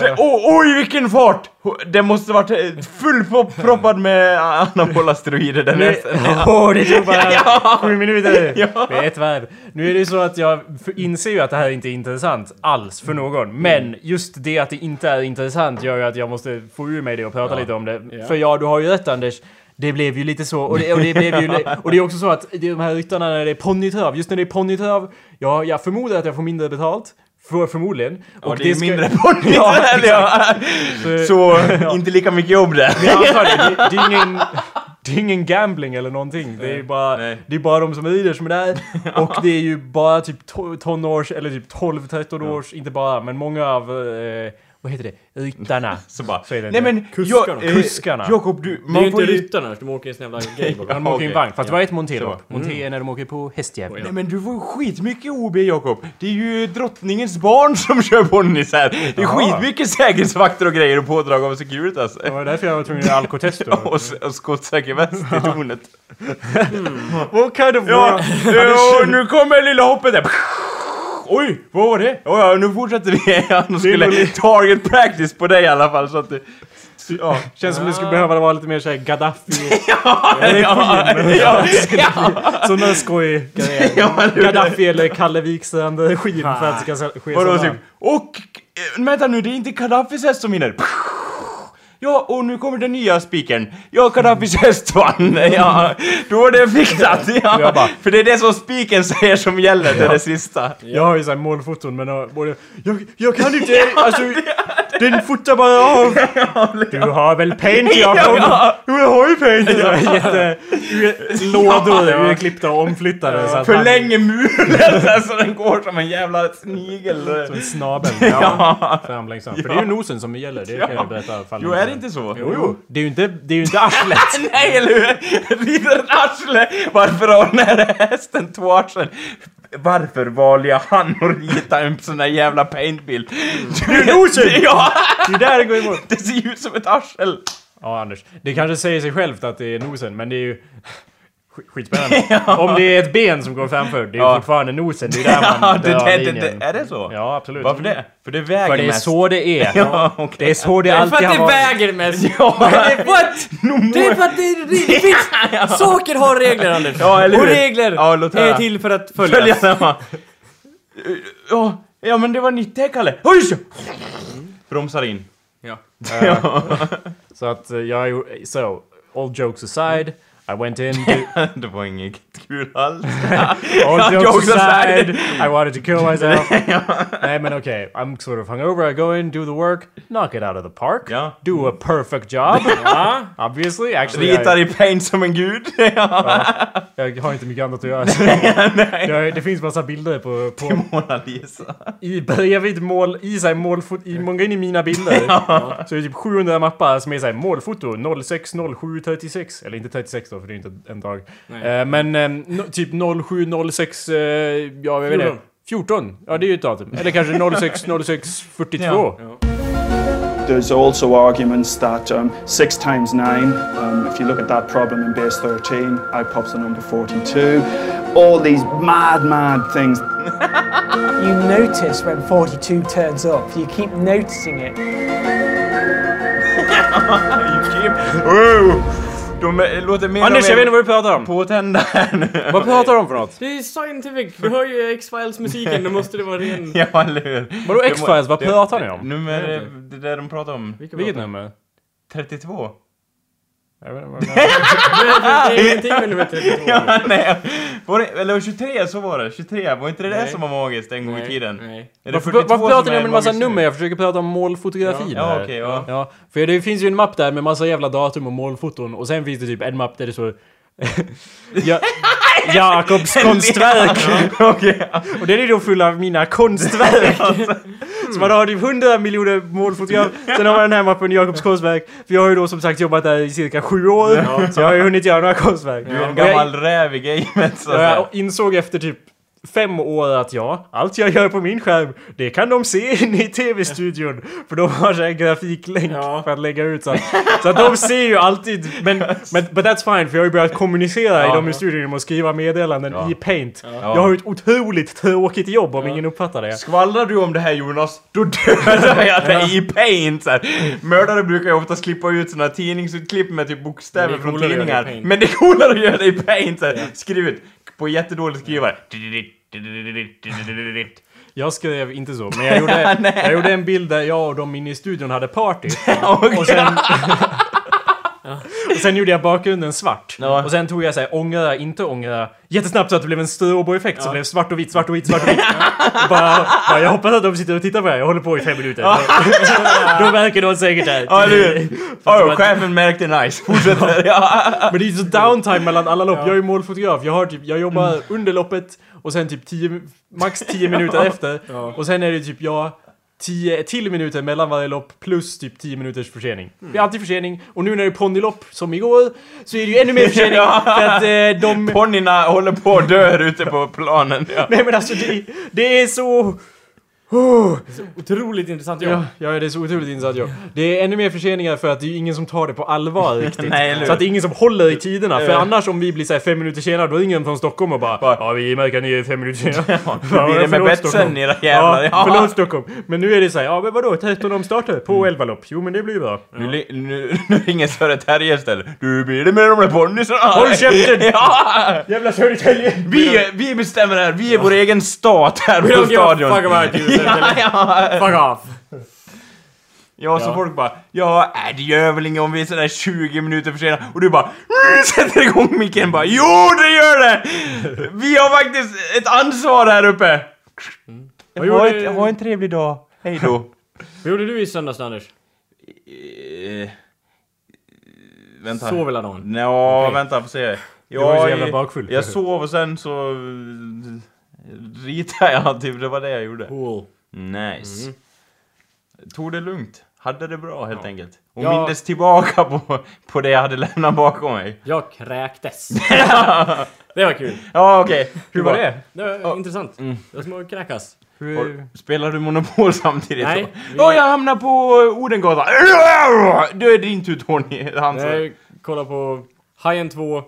[SPEAKER 3] Det, oh, oj, vilken fart! Det måste varit eh, fullproppad med anabola steroider den hästen.
[SPEAKER 1] åh, det tog bara
[SPEAKER 3] Ja.
[SPEAKER 1] sju minuter!
[SPEAKER 3] Ja.
[SPEAKER 1] Med ett varv. Nu är det ju så att jag inser ju att det här inte är intressant alls för någon. Men just det att det inte är intressant gör ju att jag måste få ur mig det och prata lite om det. För ja, du har ju rätt Anders. Det blev ju lite så, och det, och det blev ju... Och det är också så att det de här ryttarna när det är ponnytrav, just när det är ponnytrav, ja, jag förmodar att jag får mindre betalt. För, förmodligen.
[SPEAKER 3] Ja, det är mindre ponny.
[SPEAKER 1] Ja,
[SPEAKER 3] Ja, Så, inte lika mycket jobb där.
[SPEAKER 1] Antar det, det, det är ingen... Det är ingen gambling eller någonting. Det är bara,
[SPEAKER 3] Nej.
[SPEAKER 1] det är bara de som rider som är där. Och det är ju bara typ to- tonårs, eller typ 12-13 års, inte bara, men många av, eh, vad heter det, ryttarna.
[SPEAKER 3] Så bara,
[SPEAKER 1] Så är det
[SPEAKER 3] nej men,
[SPEAKER 7] Kuskarna.
[SPEAKER 3] jag, eh,
[SPEAKER 1] Kuskarna.
[SPEAKER 3] Jakob du,
[SPEAKER 7] Det är ju
[SPEAKER 3] man
[SPEAKER 7] inte
[SPEAKER 3] får ju...
[SPEAKER 7] ryttarna, de åker i en sån jävla grej
[SPEAKER 1] Ja, de åker i en vagn, fast det var ett
[SPEAKER 3] Så.
[SPEAKER 1] montélopp. Monté är när de åker på hästjävel.
[SPEAKER 3] Nej men du får skitmycket OB Jakob. Det är ju drottningens barn som kör ponnys här. Det är skitmycket säkerhetsvakter och grejer och pådrag av Securitas.
[SPEAKER 1] Det var därför jag var tvungen att göra alkotest då.
[SPEAKER 3] Och, skottsäker väst i tornet.
[SPEAKER 1] What kind of
[SPEAKER 3] ja, nu kommer lilla hoppet där. Oj, vad var det? Ja, ja, nu fortsätter vi. Ja, de skulle target practice på dig i alla fall så att det...
[SPEAKER 1] Ja, känns som det skulle behöva vara lite mer såhär Gaddafi.
[SPEAKER 3] Ja,
[SPEAKER 1] Eller
[SPEAKER 3] ja, ja,
[SPEAKER 1] Sådana skoj
[SPEAKER 3] ja, du-
[SPEAKER 1] Gaddafi eller Kalle Wikstrand regim för att det ska ske
[SPEAKER 3] Vadå typ? Och... eh, Vänta nu, det är inte Gaddafis häst som vinner. Ja, och nu kommer den nya spiken. Ja, Gaddafis häst vann. Ja, då var det fixat.
[SPEAKER 1] Jag
[SPEAKER 3] Ja,
[SPEAKER 1] bara-
[SPEAKER 3] för det är det som spiken säger som gäller, det är det sista.
[SPEAKER 1] Jag har ju såhär målfoton men både, jag, jag kan inte, alltså den fotar bara av. Du har väl paint Jakob? Jo jag har ju paint! Lådor urklippta och omflyttade så att
[SPEAKER 3] Förlänger mulen så den går som en jävla snigel.
[SPEAKER 1] Som en snabel. Ja. Fram längst fram. För det är ju nosen som gäller, det kan jag berätta. ifall
[SPEAKER 3] Jo, är det inte så?
[SPEAKER 1] Jo, jo. Det är ju inte, det är ju inte arslet.
[SPEAKER 3] Nej, eller hur? Rider ett arsle! Varför har den här hästen två arslen? Varför valde jag han att rita en sån där jävla paintbild? Du är
[SPEAKER 1] nosen!
[SPEAKER 3] Ja!
[SPEAKER 1] Det är där det går emot.
[SPEAKER 3] Det ser ju ut som ett arsel!
[SPEAKER 1] Ja, Anders. Det kanske säger sig självt att det är nosen, men det är ju... sk- Skitspännande. Om det är ett ben som går framför, det är ju
[SPEAKER 3] Ja.
[SPEAKER 1] fortfarande nosen. Det är där man
[SPEAKER 3] Ja, det,
[SPEAKER 1] drar
[SPEAKER 3] det, det,
[SPEAKER 1] linjen.
[SPEAKER 3] det, är det så?
[SPEAKER 1] Ja, absolut.
[SPEAKER 3] Varför det? För det väger
[SPEAKER 1] För det är
[SPEAKER 3] mest.
[SPEAKER 1] så det är.
[SPEAKER 3] Ja, okej.
[SPEAKER 1] Det är så det
[SPEAKER 7] För
[SPEAKER 1] alltid
[SPEAKER 7] att
[SPEAKER 1] har
[SPEAKER 7] det
[SPEAKER 1] varit.
[SPEAKER 7] väger mest!
[SPEAKER 3] Ja,
[SPEAKER 7] What? Det är för att det, det, det finns... Saker har regler Anders!
[SPEAKER 3] Ja, eller hur?
[SPEAKER 7] Och regler
[SPEAKER 3] Ja, låt
[SPEAKER 7] är till för att följas.
[SPEAKER 3] Följa samma. Ja, ja, men det var nytt det, Kalle. Oj! Så. Bromsar in.
[SPEAKER 7] Ja.
[SPEAKER 1] Så att eh, jag... So, all jokes aside. I went in... To,
[SPEAKER 3] det var inget kul alls.
[SPEAKER 1] all
[SPEAKER 3] Ja,
[SPEAKER 1] jokes
[SPEAKER 3] aside.
[SPEAKER 1] I wanted to kill myself. Nej men okej, I'm sort of hungover. I go in, do the work, knock it out of the park.
[SPEAKER 3] Ja.
[SPEAKER 1] Do a perfect job. Obviously. Actually,
[SPEAKER 3] Ritar
[SPEAKER 1] I,
[SPEAKER 3] i paint som en gud. ja.
[SPEAKER 1] jag har inte mycket annat att göra. jag, det finns massa bilder på... på
[SPEAKER 3] Mona Lisa.
[SPEAKER 1] I bredvid mål, i såhär målfoto, i, man går in i mina bilder. Så är det typ 700 mappar som är såhär målfoto 06 07 36. Eller inte 36 då för det är inte en dag. Eh, men eh, no, typ 07 06, eh, ja jag vet inte.
[SPEAKER 7] 14.
[SPEAKER 1] 14. Ja, det är ju ett datum. Eller kanske 06, 06, 42.
[SPEAKER 3] Ja.
[SPEAKER 6] There's also arguments that um, 6 times 9, um, if you look at that problem in base 13, out pops the number 42. All these mad, mad things.
[SPEAKER 2] You notice when 42 turns up. You keep noticing it.
[SPEAKER 3] Wow! De är- låter mer
[SPEAKER 1] Anders, jag vet inte vad du pratar om.
[SPEAKER 3] påtända här nu.
[SPEAKER 1] Vad pratar du om för något?
[SPEAKER 7] Det är scientific, du hör ju X-Files musiken, då måste det vara ren...
[SPEAKER 3] Ja, eller hur?
[SPEAKER 1] Vadå X-Files? Vad pratar ni om?
[SPEAKER 3] Nummer... Det där de pratar om.
[SPEAKER 1] Vilket nummer?
[SPEAKER 3] 32.
[SPEAKER 1] Jag vet inte vad det är.
[SPEAKER 7] Det är ingenting med nummer 32.
[SPEAKER 3] Ja, nej. Var det, eller 23, så var det. 23, var inte det det
[SPEAKER 7] Nej.
[SPEAKER 3] som var magiskt en gång i tiden?
[SPEAKER 7] Nej.
[SPEAKER 3] Är det
[SPEAKER 1] Varför,
[SPEAKER 3] 42
[SPEAKER 1] varför pratar ni om en massa nummer? Jag försöker prata om målfotografin
[SPEAKER 3] Ja,
[SPEAKER 1] här.
[SPEAKER 3] okej, ja.
[SPEAKER 1] ja. För det finns ju en mapp där med massa jävla datum och målfoton och sen finns det typ en mapp där det står ja, Jakobs konstverk.
[SPEAKER 3] Okej.
[SPEAKER 1] Och den är då full av mina konstverk. Så man har typ 100 miljoner målfotograf. Sen har man den här mappen Jakobs konstverk. För jag har ju då som sagt jobbat där i cirka sju år. Så jag har ju hunnit göra några konstverk.
[SPEAKER 3] Du är en
[SPEAKER 1] Och jag-
[SPEAKER 3] gammal räv i gamet så
[SPEAKER 1] jag insåg efter typ fem år att ja, allt jag gör på min skärm, det kan de se inne i TV-studion. För de har så här grafiklänk
[SPEAKER 7] Ja.
[SPEAKER 1] för att lägga ut så att, så att de ser ju alltid, men, men but that's fine för jag har ju börjat kommunicera i
[SPEAKER 3] Ja.
[SPEAKER 1] de i studion genom att skriva meddelanden
[SPEAKER 3] Ja.
[SPEAKER 1] i Paint. Jag har ju ett otroligt tråkigt jobb om ingen uppfattar det.
[SPEAKER 3] Skvallrar du om det här Jonas, då dödar jag dig i paint! Så här. Mördare brukar ju oftast klippa ut såna tidningsutklipp med typ bokstäver från tidningar.
[SPEAKER 7] i.
[SPEAKER 3] Men det är coolare att göra det i paint! Så här. Skriv ut på jättedålig skrivare.
[SPEAKER 1] Jag skrev inte så, men jag gjorde, jag gjorde en bild där jag och de inne i studion hade party. Och sen... och sen gjorde jag bakgrunden svart.
[SPEAKER 3] Ja.
[SPEAKER 1] Och sen tog jag såhär ångra, inte ångra, jättesnabbt så att det blev en stroboeffekt så det blev svart och vitt, svart och vitt, svart och vitt. bara, bara, jag hoppas att de sitter och tittar på det här, jag håller på i fem minuter. Då märker de säkert det.
[SPEAKER 3] Ja, du. Oh, chefen märkte nice. Fortsätter. Ja.
[SPEAKER 1] Men det är ju så downtime mellan alla lopp. Jag är ju målfotograf. Jag, har typ, jag jobbar under loppet och sen typ 10, max 10 minuter efter. Och sen är det typ jag 10 till minuter mellan varje lopp plus typ 10 minuters försening. Det är alltid försening. Och nu när det är ponnylopp som igår så är det ju ännu mer försening. för att eh, de...
[SPEAKER 3] Ponnyerna håller på att dö ute på planen. Ja.
[SPEAKER 1] Nej men alltså det, det är så...
[SPEAKER 7] Otroligt intressant jobb.
[SPEAKER 1] Ja, ja, det är så otroligt insatt jobb. Det är ännu mer förseningar för att det är ingen som tar det på allvar riktigt.
[SPEAKER 3] Nej,
[SPEAKER 1] så att det är ingen som håller i tiderna. För annars om vi blir såhär fem minuter senare, då ringer de från Stockholm och bara Ja, vi märker att ni är fem minuter senare. Ja,
[SPEAKER 3] Hur blir det med
[SPEAKER 1] Stockholm.
[SPEAKER 3] era jävlar?
[SPEAKER 1] Ja, förlåt Stockholm. Men nu är det såhär, ja men vadå, 13 omstarter på 11 lopp? Jo men det blir ju bra.
[SPEAKER 3] Nu, li- nu, nu ringer Södertälje istället. Du, blir det med de där ponnyerna?
[SPEAKER 1] Håll käften!
[SPEAKER 3] Ja!
[SPEAKER 1] Jävla Södertälje!
[SPEAKER 3] Vi, vi bestämmer här, vi är vår egen stat här på stadion.
[SPEAKER 7] You.
[SPEAKER 3] Ja, ja.
[SPEAKER 7] Fuck off.
[SPEAKER 3] ja, så folk bara Ja, äh, det gör väl inget om vi är sådär 20 minuter försenade och du bara "Mm", sätter igång micken bara Jo, det gör det! Vi har faktiskt ett ansvar här uppe!
[SPEAKER 7] Vad
[SPEAKER 3] Ha,
[SPEAKER 7] gjorde,
[SPEAKER 3] ett, ha en trevlig dag. Hej då.
[SPEAKER 7] vad gjorde du i söndags Anders?
[SPEAKER 3] Eh, vänta.
[SPEAKER 7] Sov hela dagen?
[SPEAKER 3] Nå,
[SPEAKER 7] Okej.
[SPEAKER 3] vänta, får se.
[SPEAKER 1] var ju så
[SPEAKER 3] Jag-
[SPEAKER 1] jävla bakfull.
[SPEAKER 3] Jag sov och sen så ritade jag, typ. Det var det jag gjorde.
[SPEAKER 7] Cool.
[SPEAKER 3] Nice. Tog det lugnt. Hade det bra helt enkelt. Och
[SPEAKER 7] Ja.
[SPEAKER 3] mindes tillbaka på, på det jag hade lämnat bakom mig.
[SPEAKER 7] Jag kräktes. det var kul.
[SPEAKER 3] Ja, okej.
[SPEAKER 1] Hur var det?
[SPEAKER 7] Det var intressant. Det var som att kräkas.
[SPEAKER 1] Hur...
[SPEAKER 3] Spelar du Monopol samtidigt?
[SPEAKER 7] Nej, vi-
[SPEAKER 3] Ja, jag hamnar på Odengatan. Då är det din tur Tony.
[SPEAKER 7] Jag kollar på High End 2, eh,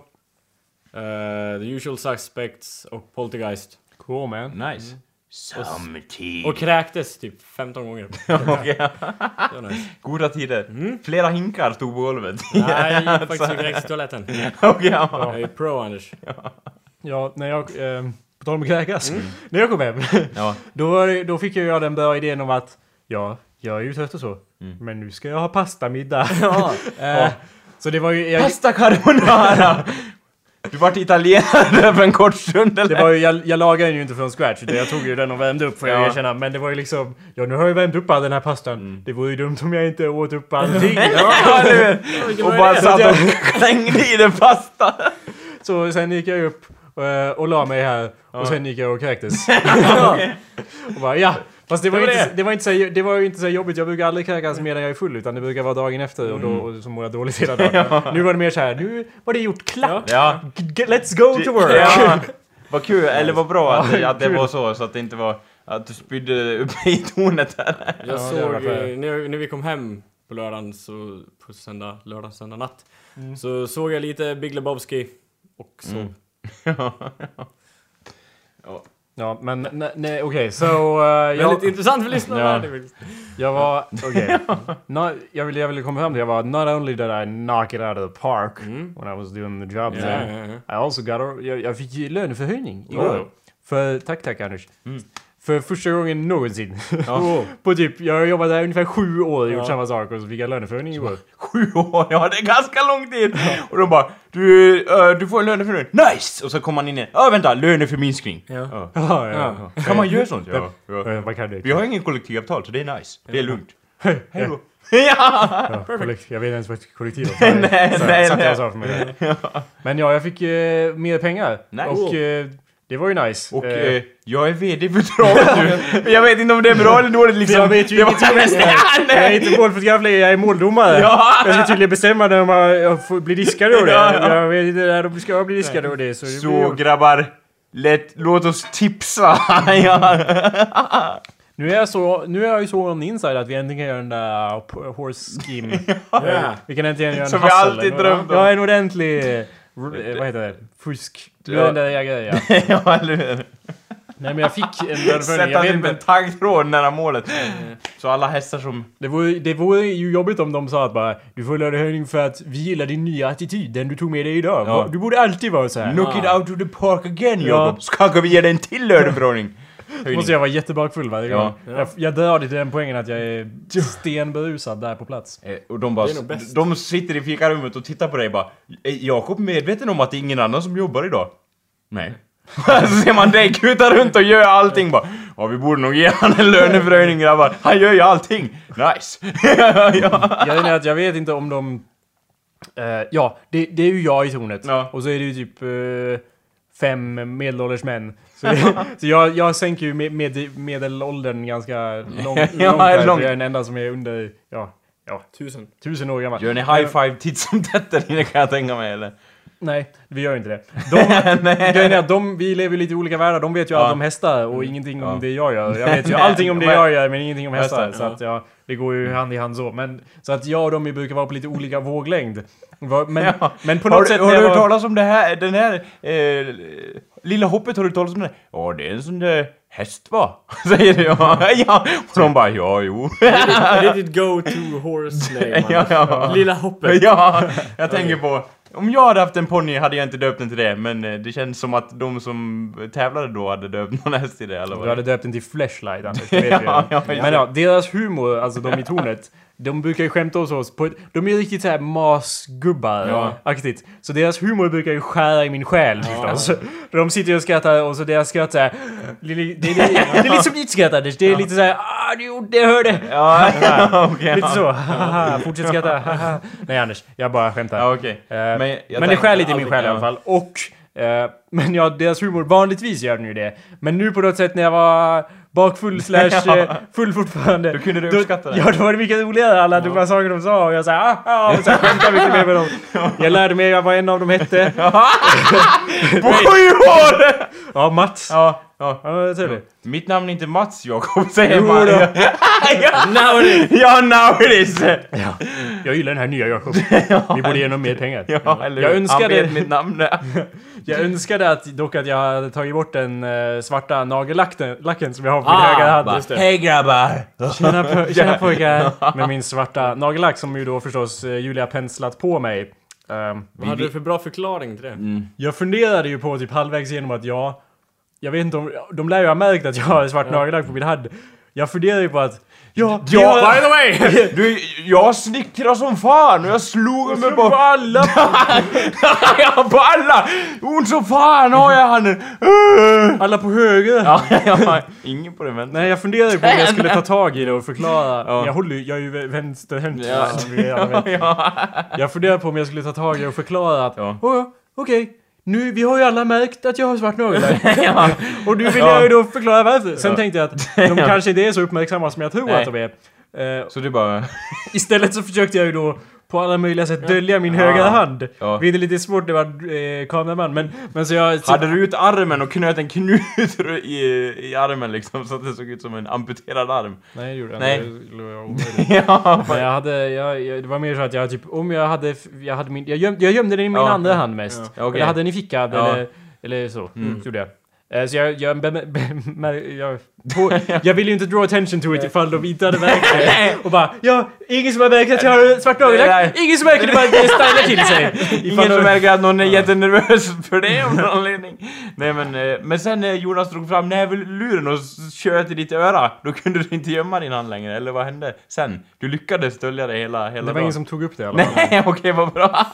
[SPEAKER 7] The Usual Suspects och Poltergeist.
[SPEAKER 1] Cool man.
[SPEAKER 3] Nice. Something.
[SPEAKER 7] Och kräktes typ 15 gånger.
[SPEAKER 3] Okej.
[SPEAKER 7] Det var nice.
[SPEAKER 3] Goda tider. Flera hinkar stod på golvet.
[SPEAKER 7] Nej, jag gick faktiskt och kräktes i toaletten.
[SPEAKER 3] Okej, ja.
[SPEAKER 7] Jag är pro Anders.
[SPEAKER 1] Ja, när jag... Eh, på tal om att kräkas. När jag kom hem.
[SPEAKER 3] ja.
[SPEAKER 1] Då, var det- då fick jag ju den bra idén om att ja, jag är ju trött och så. Men nu ska jag ha pastamiddag.
[SPEAKER 7] Ja.
[SPEAKER 1] eh, så det var ju... Jag,
[SPEAKER 3] Pasta carbonara! Du vart italienare för en kort stund eller?
[SPEAKER 1] det var ju, jag, jag lagade den ju inte från scratch utan jag tog ju den och värmde upp får jag
[SPEAKER 3] Ja.
[SPEAKER 1] erkänna. Men det var ju liksom, ja nu har jag värmt upp all den här pastan. Det vore ju dumt om jag inte åt upp allting.
[SPEAKER 3] Ja, hur? Och bara satt och klängde i den pasta.
[SPEAKER 1] Så sen gick jag upp eh, och la mig här och sen gick jag och kräktes. och bara, ja. Fast det var,
[SPEAKER 7] Det var
[SPEAKER 1] inte,
[SPEAKER 7] det.
[SPEAKER 1] det var inte så, det var ju inte så jobbigt. Jag brukar aldrig kräkas medan jag är full utan det brukar vara dagen efter och då och så mår jag dåligt hela dagen. Nu var det mer så här, nu var det gjort klart.
[SPEAKER 3] Ja.
[SPEAKER 1] Let's go to work!
[SPEAKER 3] Ja. Vad kul, eller vad bra att, det-
[SPEAKER 1] Ja,
[SPEAKER 3] att det var så, så att det inte var att du spydde upp i tornet där.
[SPEAKER 7] Jag
[SPEAKER 1] Ja,
[SPEAKER 7] såg, eh, när, när vi kom hem på lördagen, så, på söndag, lördag, söndag natt,
[SPEAKER 1] Mm.
[SPEAKER 7] så såg jag lite Big Lebowski och sov.
[SPEAKER 1] Ja, men nej, nej okej, så... eh, jag,
[SPEAKER 7] Väldigt intressant för lyssnarna.
[SPEAKER 1] Ja. jag var... Okej. No, jag, ville, jag ville komma fram till, jag var not only did I knock it out of the park when I was doing the job
[SPEAKER 7] Ja,
[SPEAKER 1] there,
[SPEAKER 7] ja, ja.
[SPEAKER 1] I also got a, jag, jag fick löneförhöjning
[SPEAKER 7] Oh.
[SPEAKER 1] igår. För, tack tack Anders.
[SPEAKER 7] Mm.
[SPEAKER 1] För första gången någonsin. på typ, jag har jobbat där ungefär sju år och gjort
[SPEAKER 7] Ja.
[SPEAKER 1] samma sak och så fick jag löneförhöjning igår.
[SPEAKER 3] Sju år, ja det är ganska lång tid! Och de bara du, eh, du får en löneförhöjning, nice! Och så kommer man in igen, ja vänta, löneförminskning.
[SPEAKER 7] Ja.
[SPEAKER 3] Ja.
[SPEAKER 1] Ja, ja. ja.
[SPEAKER 3] Kan man göra sånt? Ja. ja.
[SPEAKER 1] Vad kan det?
[SPEAKER 3] Vi har ingen kollektivavtal så det är nice, det är lugnt.
[SPEAKER 1] Hej
[SPEAKER 3] då! ja!
[SPEAKER 1] Ja, jag vet inte ens vad kollektivavtal är.
[SPEAKER 3] Nej,
[SPEAKER 1] Så-
[SPEAKER 3] nej,
[SPEAKER 1] jag
[SPEAKER 3] nej.
[SPEAKER 1] och sa för mig. Men ja, jag fick eh, mer pengar.
[SPEAKER 3] Nice.
[SPEAKER 1] Och eh, det var ju nice.
[SPEAKER 3] Och
[SPEAKER 1] Eh,
[SPEAKER 3] eh, jag är VD för travet nu. Men jag vet inte om det är bra eller dåligt liksom.
[SPEAKER 1] jag vet ju
[SPEAKER 3] Det
[SPEAKER 1] ingenting om hästar. Jag är inte målfotograf längre, jag är måldomare.
[SPEAKER 3] Ja.
[SPEAKER 1] Jag ska tydligen bestämma när man jag får bli diskad och det.
[SPEAKER 3] Ja, ja.
[SPEAKER 1] Jag vet inte när de ska bli diskade och det. Så, det blir
[SPEAKER 3] Så grabbar, let, låt oss tipsa. ja.
[SPEAKER 1] nu, är jag så, nu är jag ju så on the inside att vi äntligen kan göra den där horse scheme.
[SPEAKER 7] Ja.
[SPEAKER 1] Vi kan äntligen göra en
[SPEAKER 3] Som vi
[SPEAKER 1] hustle.
[SPEAKER 3] alltid
[SPEAKER 1] En-
[SPEAKER 3] drömt om.
[SPEAKER 1] Ja, en ordentlig... Vad heter det? Fusk. Det var
[SPEAKER 3] Ja.
[SPEAKER 1] den där jag grejen, ja.
[SPEAKER 3] ja, eller hur?
[SPEAKER 1] Nej men jag fick en löneförhöjning.
[SPEAKER 3] Sätta
[SPEAKER 1] Jag
[SPEAKER 3] typ en taggtråd nära målet. Så alla hästar som...
[SPEAKER 1] Det vore, det vore ju jobbigt om de sa att bara Du får lönehöjning för att vi gillar din nya attityd, den du tog med dig idag.
[SPEAKER 3] Ja.
[SPEAKER 1] Du borde alltid vara så här.
[SPEAKER 3] Knock it out to the park again
[SPEAKER 1] Ja.
[SPEAKER 3] Jakob. Så kanske vi ger dig en till löneförhöjning.
[SPEAKER 1] Då måste jag vara jättebakfull varje gång.
[SPEAKER 3] Ja.
[SPEAKER 1] Jag, jag drar det till den poängen att jag är stenberusad där på plats.
[SPEAKER 3] Eh, Och de bara... De sitter i fikarummet och tittar på dig bara... Är Jakob medveten om att det är ingen annan som jobbar idag? Nej. så ser man dig kuta runt och göra allting bara. Ja, vi borde nog ge han en löneförhöjning grabbar. Han gör ju allting. Nice. ja.
[SPEAKER 1] Är att jag vet inte om de... Eh, ja, det, det är ju jag i tornet.
[SPEAKER 3] Ja.
[SPEAKER 1] Och så är det ju typ eh, fem medelålders män. Så, så jag, jag sänker ju med, med, medelåldern ganska lång, långt
[SPEAKER 3] Ja, långt.
[SPEAKER 1] Jag är den enda som är under... Ja, ja
[SPEAKER 7] Tusen.
[SPEAKER 1] tusen år gammal.
[SPEAKER 3] Gör ni high five titt som tätt inne kan jag tänka mig eller?
[SPEAKER 1] Nej, vi gör inte det. De, är de, vi lever i lite olika världar. De vet ju
[SPEAKER 3] Ja.
[SPEAKER 1] allt om hästar och ingenting
[SPEAKER 3] Ja.
[SPEAKER 1] om det jag gör. Jag vet ju allting om det jag gör men ingenting om hästar.
[SPEAKER 3] Hästar,
[SPEAKER 1] Så att ja, det går ju hand i hand så. Men, så att jag och de brukar vara på lite olika våglängd. Men,
[SPEAKER 3] Ja.
[SPEAKER 1] men på
[SPEAKER 3] Har
[SPEAKER 1] något
[SPEAKER 3] du,
[SPEAKER 1] sätt
[SPEAKER 3] har du
[SPEAKER 1] jag
[SPEAKER 3] hört
[SPEAKER 1] var,
[SPEAKER 3] talas om det här, den här eh, lilla hoppet? Har du talat om det? Ja, det är en sån där häst va? Säger du ja. Och de bara ja, jo.
[SPEAKER 7] Är det ditt go-to horse name?
[SPEAKER 3] ja, ja.
[SPEAKER 7] Lilla hoppet.
[SPEAKER 3] ja, jag tänker på... Om jag hade haft en ponny hade jag inte döpt den till det, men eh, det känns som att de som tävlade då hade döpt någon häst till det, eller vad
[SPEAKER 1] Du hade döpt den till Flashlight Anders, det vet.
[SPEAKER 3] Ja, ja, ja.
[SPEAKER 1] Men ja, deras humor, alltså de i tornet, de brukar ju skämta hos oss på ett, De är ju riktigt såhär masgubbar
[SPEAKER 3] Ja.
[SPEAKER 1] aktigt. Så deras humor brukar ju skära i min själ förstås. De sitter ju och skrattar och så deras skratt såhär... Det, det, det, det är lite som ditt skratt Anders, det är lite såhär ah du gjorde det, hörde!
[SPEAKER 3] Ja, ja, okej.
[SPEAKER 1] Lite så, fortsätt skratta. Nej Anders, jag bara skämtar.
[SPEAKER 3] Ja, okej.
[SPEAKER 1] Eh,
[SPEAKER 3] Men
[SPEAKER 1] men, det skär lite i min själ i alla
[SPEAKER 3] ja.
[SPEAKER 1] fall. Och... eh, men ja, deras humor, vanligtvis gör den ju det. Men nu på något sätt när jag var bakfull slash eh, full fortfarande.
[SPEAKER 3] Då kunde du uppskatta det.
[SPEAKER 1] Ja, då var det mycket roligare. Alla dumma saker de sa och jag sa ah, ah, och så skämtade mycket mer med dem. Jag lärde mig vad en av dem hette.
[SPEAKER 3] År!
[SPEAKER 1] Ja, Mats.
[SPEAKER 3] Ja, ja.
[SPEAKER 1] Ja, trevligt.
[SPEAKER 3] Mitt namn är inte Mats Jakob, säger
[SPEAKER 1] Jo
[SPEAKER 3] man.
[SPEAKER 1] då.
[SPEAKER 3] ja,
[SPEAKER 7] Now it is.
[SPEAKER 3] ja, now it is!
[SPEAKER 1] Jag gillar den här nya Jakob. Vi borde ge honom mer pengar.
[SPEAKER 3] Ja, eller
[SPEAKER 1] Jag
[SPEAKER 3] hur?
[SPEAKER 1] önskade-
[SPEAKER 3] Han vet mitt namn.
[SPEAKER 1] Jag önskade att, dock att jag hade tagit bort den eh, svarta nagellacken lacken som jag har på min
[SPEAKER 7] Ah,
[SPEAKER 1] högra hand.
[SPEAKER 7] just det.
[SPEAKER 3] Hej grabbar!
[SPEAKER 1] Tjena, po- tjena pojkar! Med min svarta nagellack som ju då förstås eh, Julia penslat på mig. Ehm,
[SPEAKER 7] Vad hade du för bra förklaring till det?
[SPEAKER 1] jag funderade ju på typ halvvägs igenom att jag... Jag vet inte om... De lär ju ha märkt att jag har svart nagellack på min hand. Jag funderade ju på att... Ja,
[SPEAKER 3] Ja,
[SPEAKER 7] By the way!
[SPEAKER 3] Du, jag snickrar som fan och jag slog mig
[SPEAKER 1] på
[SPEAKER 3] på...
[SPEAKER 1] alla!
[SPEAKER 3] ja, på alla! Ont som fan har jag han!
[SPEAKER 1] Alla på höger!
[SPEAKER 3] Ja, ja, ingen på det men...
[SPEAKER 1] Nej, jag funderade på om jag skulle ta tag i det och förklara.
[SPEAKER 3] Ja.
[SPEAKER 1] Jag håller ju... Jag är ju vänsterhänt.
[SPEAKER 3] Ja.
[SPEAKER 1] Jag funderade på om jag skulle ta tag i det och förklara att...
[SPEAKER 3] Ja.
[SPEAKER 1] "Åh, okej. Nu, vi har ju alla märkt att jag har svart nagellack.
[SPEAKER 3] ja.
[SPEAKER 1] Och nu vill
[SPEAKER 3] Ja.
[SPEAKER 1] jag ju då förklara varför. Sen
[SPEAKER 3] Ja.
[SPEAKER 1] tänkte jag att de kanske inte är så uppmärksamma som jag tror
[SPEAKER 3] Nej.
[SPEAKER 1] att de är. Eh,
[SPEAKER 3] Så du bara...
[SPEAKER 1] istället så försökte jag ju då på alla möjliga sätt dölja min högra hand.
[SPEAKER 3] Ja.
[SPEAKER 1] Vilket är lite svårt när man är eh, kameraman. Men, men så jag... Så,
[SPEAKER 3] Hade du ut armen och knöt en knut i, i armen liksom så att det såg ut som en amputerad arm?
[SPEAKER 1] nej, det gjorde jag
[SPEAKER 3] Nej.
[SPEAKER 1] inte. Det vara omöjligt.
[SPEAKER 3] ja,
[SPEAKER 1] Men jag hade, jag, jag, det var mer så att jag typ, om jag hade, jag hade min, jag gömde, jag gömde den i min
[SPEAKER 3] Ja.
[SPEAKER 1] andra hand mest.
[SPEAKER 3] Ja, okej.
[SPEAKER 1] Eller hade den i fickan
[SPEAKER 3] Ja.
[SPEAKER 1] eller, eller så. Mm. gjorde jag. Eh, Så jag, jag, be, be, be, jag, på, jag ville ju inte draw attention to it ifall de inte hade märkt det. Och bara, ja, ingen som har märkt att jag har svart nagellack. Ingen som märker det bara stylar till sig.
[SPEAKER 3] Ingen som märker att någon är jättenervös för det av någon anledning. Nej men, eh, men sen när Jonas drog fram näverluren och s- tjöt i ditt öra, då kunde du inte gömma din hand längre, eller vad hände sen? Du lyckades dölja det hela, hela
[SPEAKER 1] Det var
[SPEAKER 3] dagen.
[SPEAKER 1] ingen som tog upp det i alla fall.
[SPEAKER 3] Nej, okej vad bra.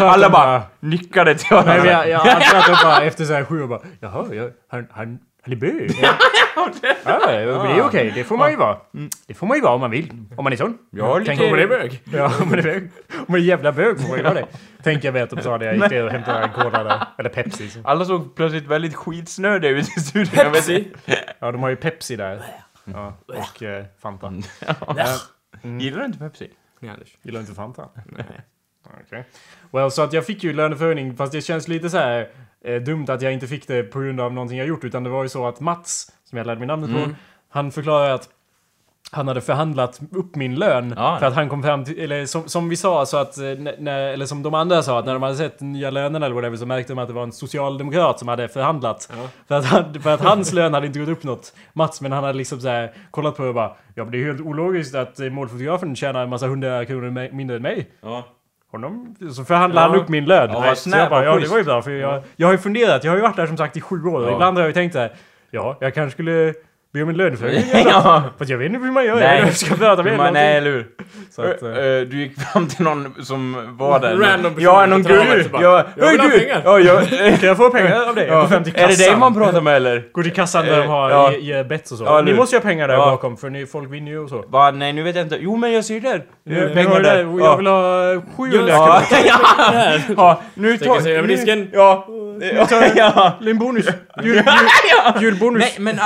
[SPEAKER 3] Alla bara nickade till
[SPEAKER 1] Nej,
[SPEAKER 3] varandra.
[SPEAKER 1] jag, jag antar att de bara efter så här sju år bara, jaha, jag, han, han, bög. Ja, men det är okej, det får man ju vara. Det får man ju vara om man vill. Om man är sån.
[SPEAKER 3] Ja, lite-
[SPEAKER 1] Tänk om man är bög. Ja, om man är bög. Om man är jävla bög får man ju vara det. Tänker jag mig att de sa det. Jag gick ner och hämtade en cola där. Eller Pepsi. Så.
[SPEAKER 3] Alla såg plötsligt väldigt skitsnödiga ut i studion. Vet inte.
[SPEAKER 1] Ja, de har ju Pepsi där. Ja, och eh, Fanta.
[SPEAKER 3] Gillar du inte Pepsi?
[SPEAKER 7] Nej, Anders.
[SPEAKER 1] Gillar inte Fanta? Okej. Well, så att jag fick ju löneförhöjning fast det känns lite så här eh, dumt att jag inte fick det på grund av någonting jag gjort utan det var ju så att Mats, som jag lärde mig namnet på, han förklarade att han hade förhandlat upp min lön
[SPEAKER 3] Ja.
[SPEAKER 1] för att han kom fram till, eller som, som vi sa så att, eh, när- eller som de andra sa att när de hade sett nya lönerna eller whatever så märkte de att det var en socialdemokrat som hade förhandlat. För, att han, för att hans lön hade inte gått upp något, Mats, men han hade liksom så här kollat på det och bara Ja men det är helt ologiskt att eh, målfotografen tjänar en massa hundra kronor mindre än mig.
[SPEAKER 3] Ja.
[SPEAKER 1] Honom, så förhandlade han upp min lön.
[SPEAKER 3] Ja,
[SPEAKER 1] Nej, jag bara, ja det var ju bra för jag, jag har ju funderat, jag har ju varit där som sagt i sju år och
[SPEAKER 3] Ja.
[SPEAKER 1] ibland har jag ju tänkt så här, Ja, jag kanske skulle be om en löneförhöjning.
[SPEAKER 3] ja.
[SPEAKER 1] Fast jag vet inte hur man gör.
[SPEAKER 3] Nej.
[SPEAKER 1] Jag ska prata med någonting.
[SPEAKER 3] nej, eller hur?
[SPEAKER 1] Så att, eh,
[SPEAKER 3] ö, du gick fram till någon som var där.
[SPEAKER 7] Random person
[SPEAKER 3] Ja, någon guru. Ja,
[SPEAKER 7] "Jag vill
[SPEAKER 3] Hej du!
[SPEAKER 7] pengar."
[SPEAKER 3] Ja, jag,
[SPEAKER 1] Kan jag få pengar av dig? Jag
[SPEAKER 3] ja.
[SPEAKER 1] går fram till
[SPEAKER 3] Är det dig
[SPEAKER 1] kassan.
[SPEAKER 3] man pratar med eller?
[SPEAKER 1] Går till kassan där de har
[SPEAKER 3] Ja.
[SPEAKER 1] ger bets och så.
[SPEAKER 3] Ja,
[SPEAKER 1] ni
[SPEAKER 3] nu.
[SPEAKER 1] måste ju ha pengar där
[SPEAKER 3] Ja.
[SPEAKER 1] bakom för ni, folk vinner ju och så.
[SPEAKER 3] Va, nej nu vet jag inte. Jo men jag ser där.
[SPEAKER 1] Ja,
[SPEAKER 3] pengar
[SPEAKER 1] pengar där.
[SPEAKER 3] där.
[SPEAKER 1] Jag vill ha 700
[SPEAKER 3] Ja,
[SPEAKER 1] kronor.
[SPEAKER 3] ja, ja, nu tar...
[SPEAKER 7] sig över disken.
[SPEAKER 3] Ja. Ja, ja.
[SPEAKER 1] En bonus. Jul, jul, julbonus.
[SPEAKER 3] Nej men...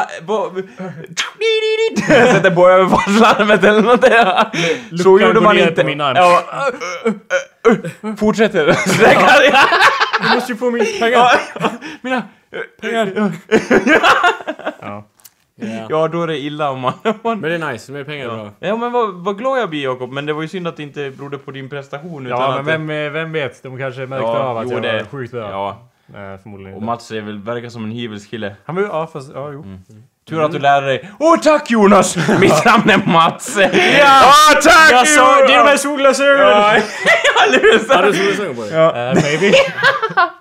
[SPEAKER 3] sätter på överfartslarmet eller nåt där. Så gjorde man inte.
[SPEAKER 1] på min arm.
[SPEAKER 3] Ja, Fortsätter. Sträcker.
[SPEAKER 1] Du måste ju få min pengar.
[SPEAKER 3] Ja, Mina... Pengar.
[SPEAKER 1] Ja.
[SPEAKER 7] Ja.
[SPEAKER 3] Ja, då är det illa om man... man
[SPEAKER 7] Men det är nice, mer pengar är bra.
[SPEAKER 3] Ja men vad, vad glad jag blir Jakob, men det var ju synd att det inte berodde på din prestation utan
[SPEAKER 1] Ja,
[SPEAKER 3] att
[SPEAKER 1] men vem, eh, vem vet? De kanske märkte
[SPEAKER 3] Ja,
[SPEAKER 1] av att
[SPEAKER 3] jo,
[SPEAKER 1] jag
[SPEAKER 3] det-
[SPEAKER 1] var sjukt bra.
[SPEAKER 3] Ja,
[SPEAKER 1] Nej, förmodligen
[SPEAKER 3] och. Mats är väl, verkar som en hyvels kille.
[SPEAKER 1] Han var ju, ja fast, ja jo.
[SPEAKER 3] Tur att du lärde dig. Åh tack Jonas! Mitt namn är Mats! Ja! Åh tack
[SPEAKER 1] Jag sa, det är de här solglasögonen!
[SPEAKER 3] Ja, eller hur?
[SPEAKER 7] Har du solglasögon på dig?
[SPEAKER 1] Eh, maybe.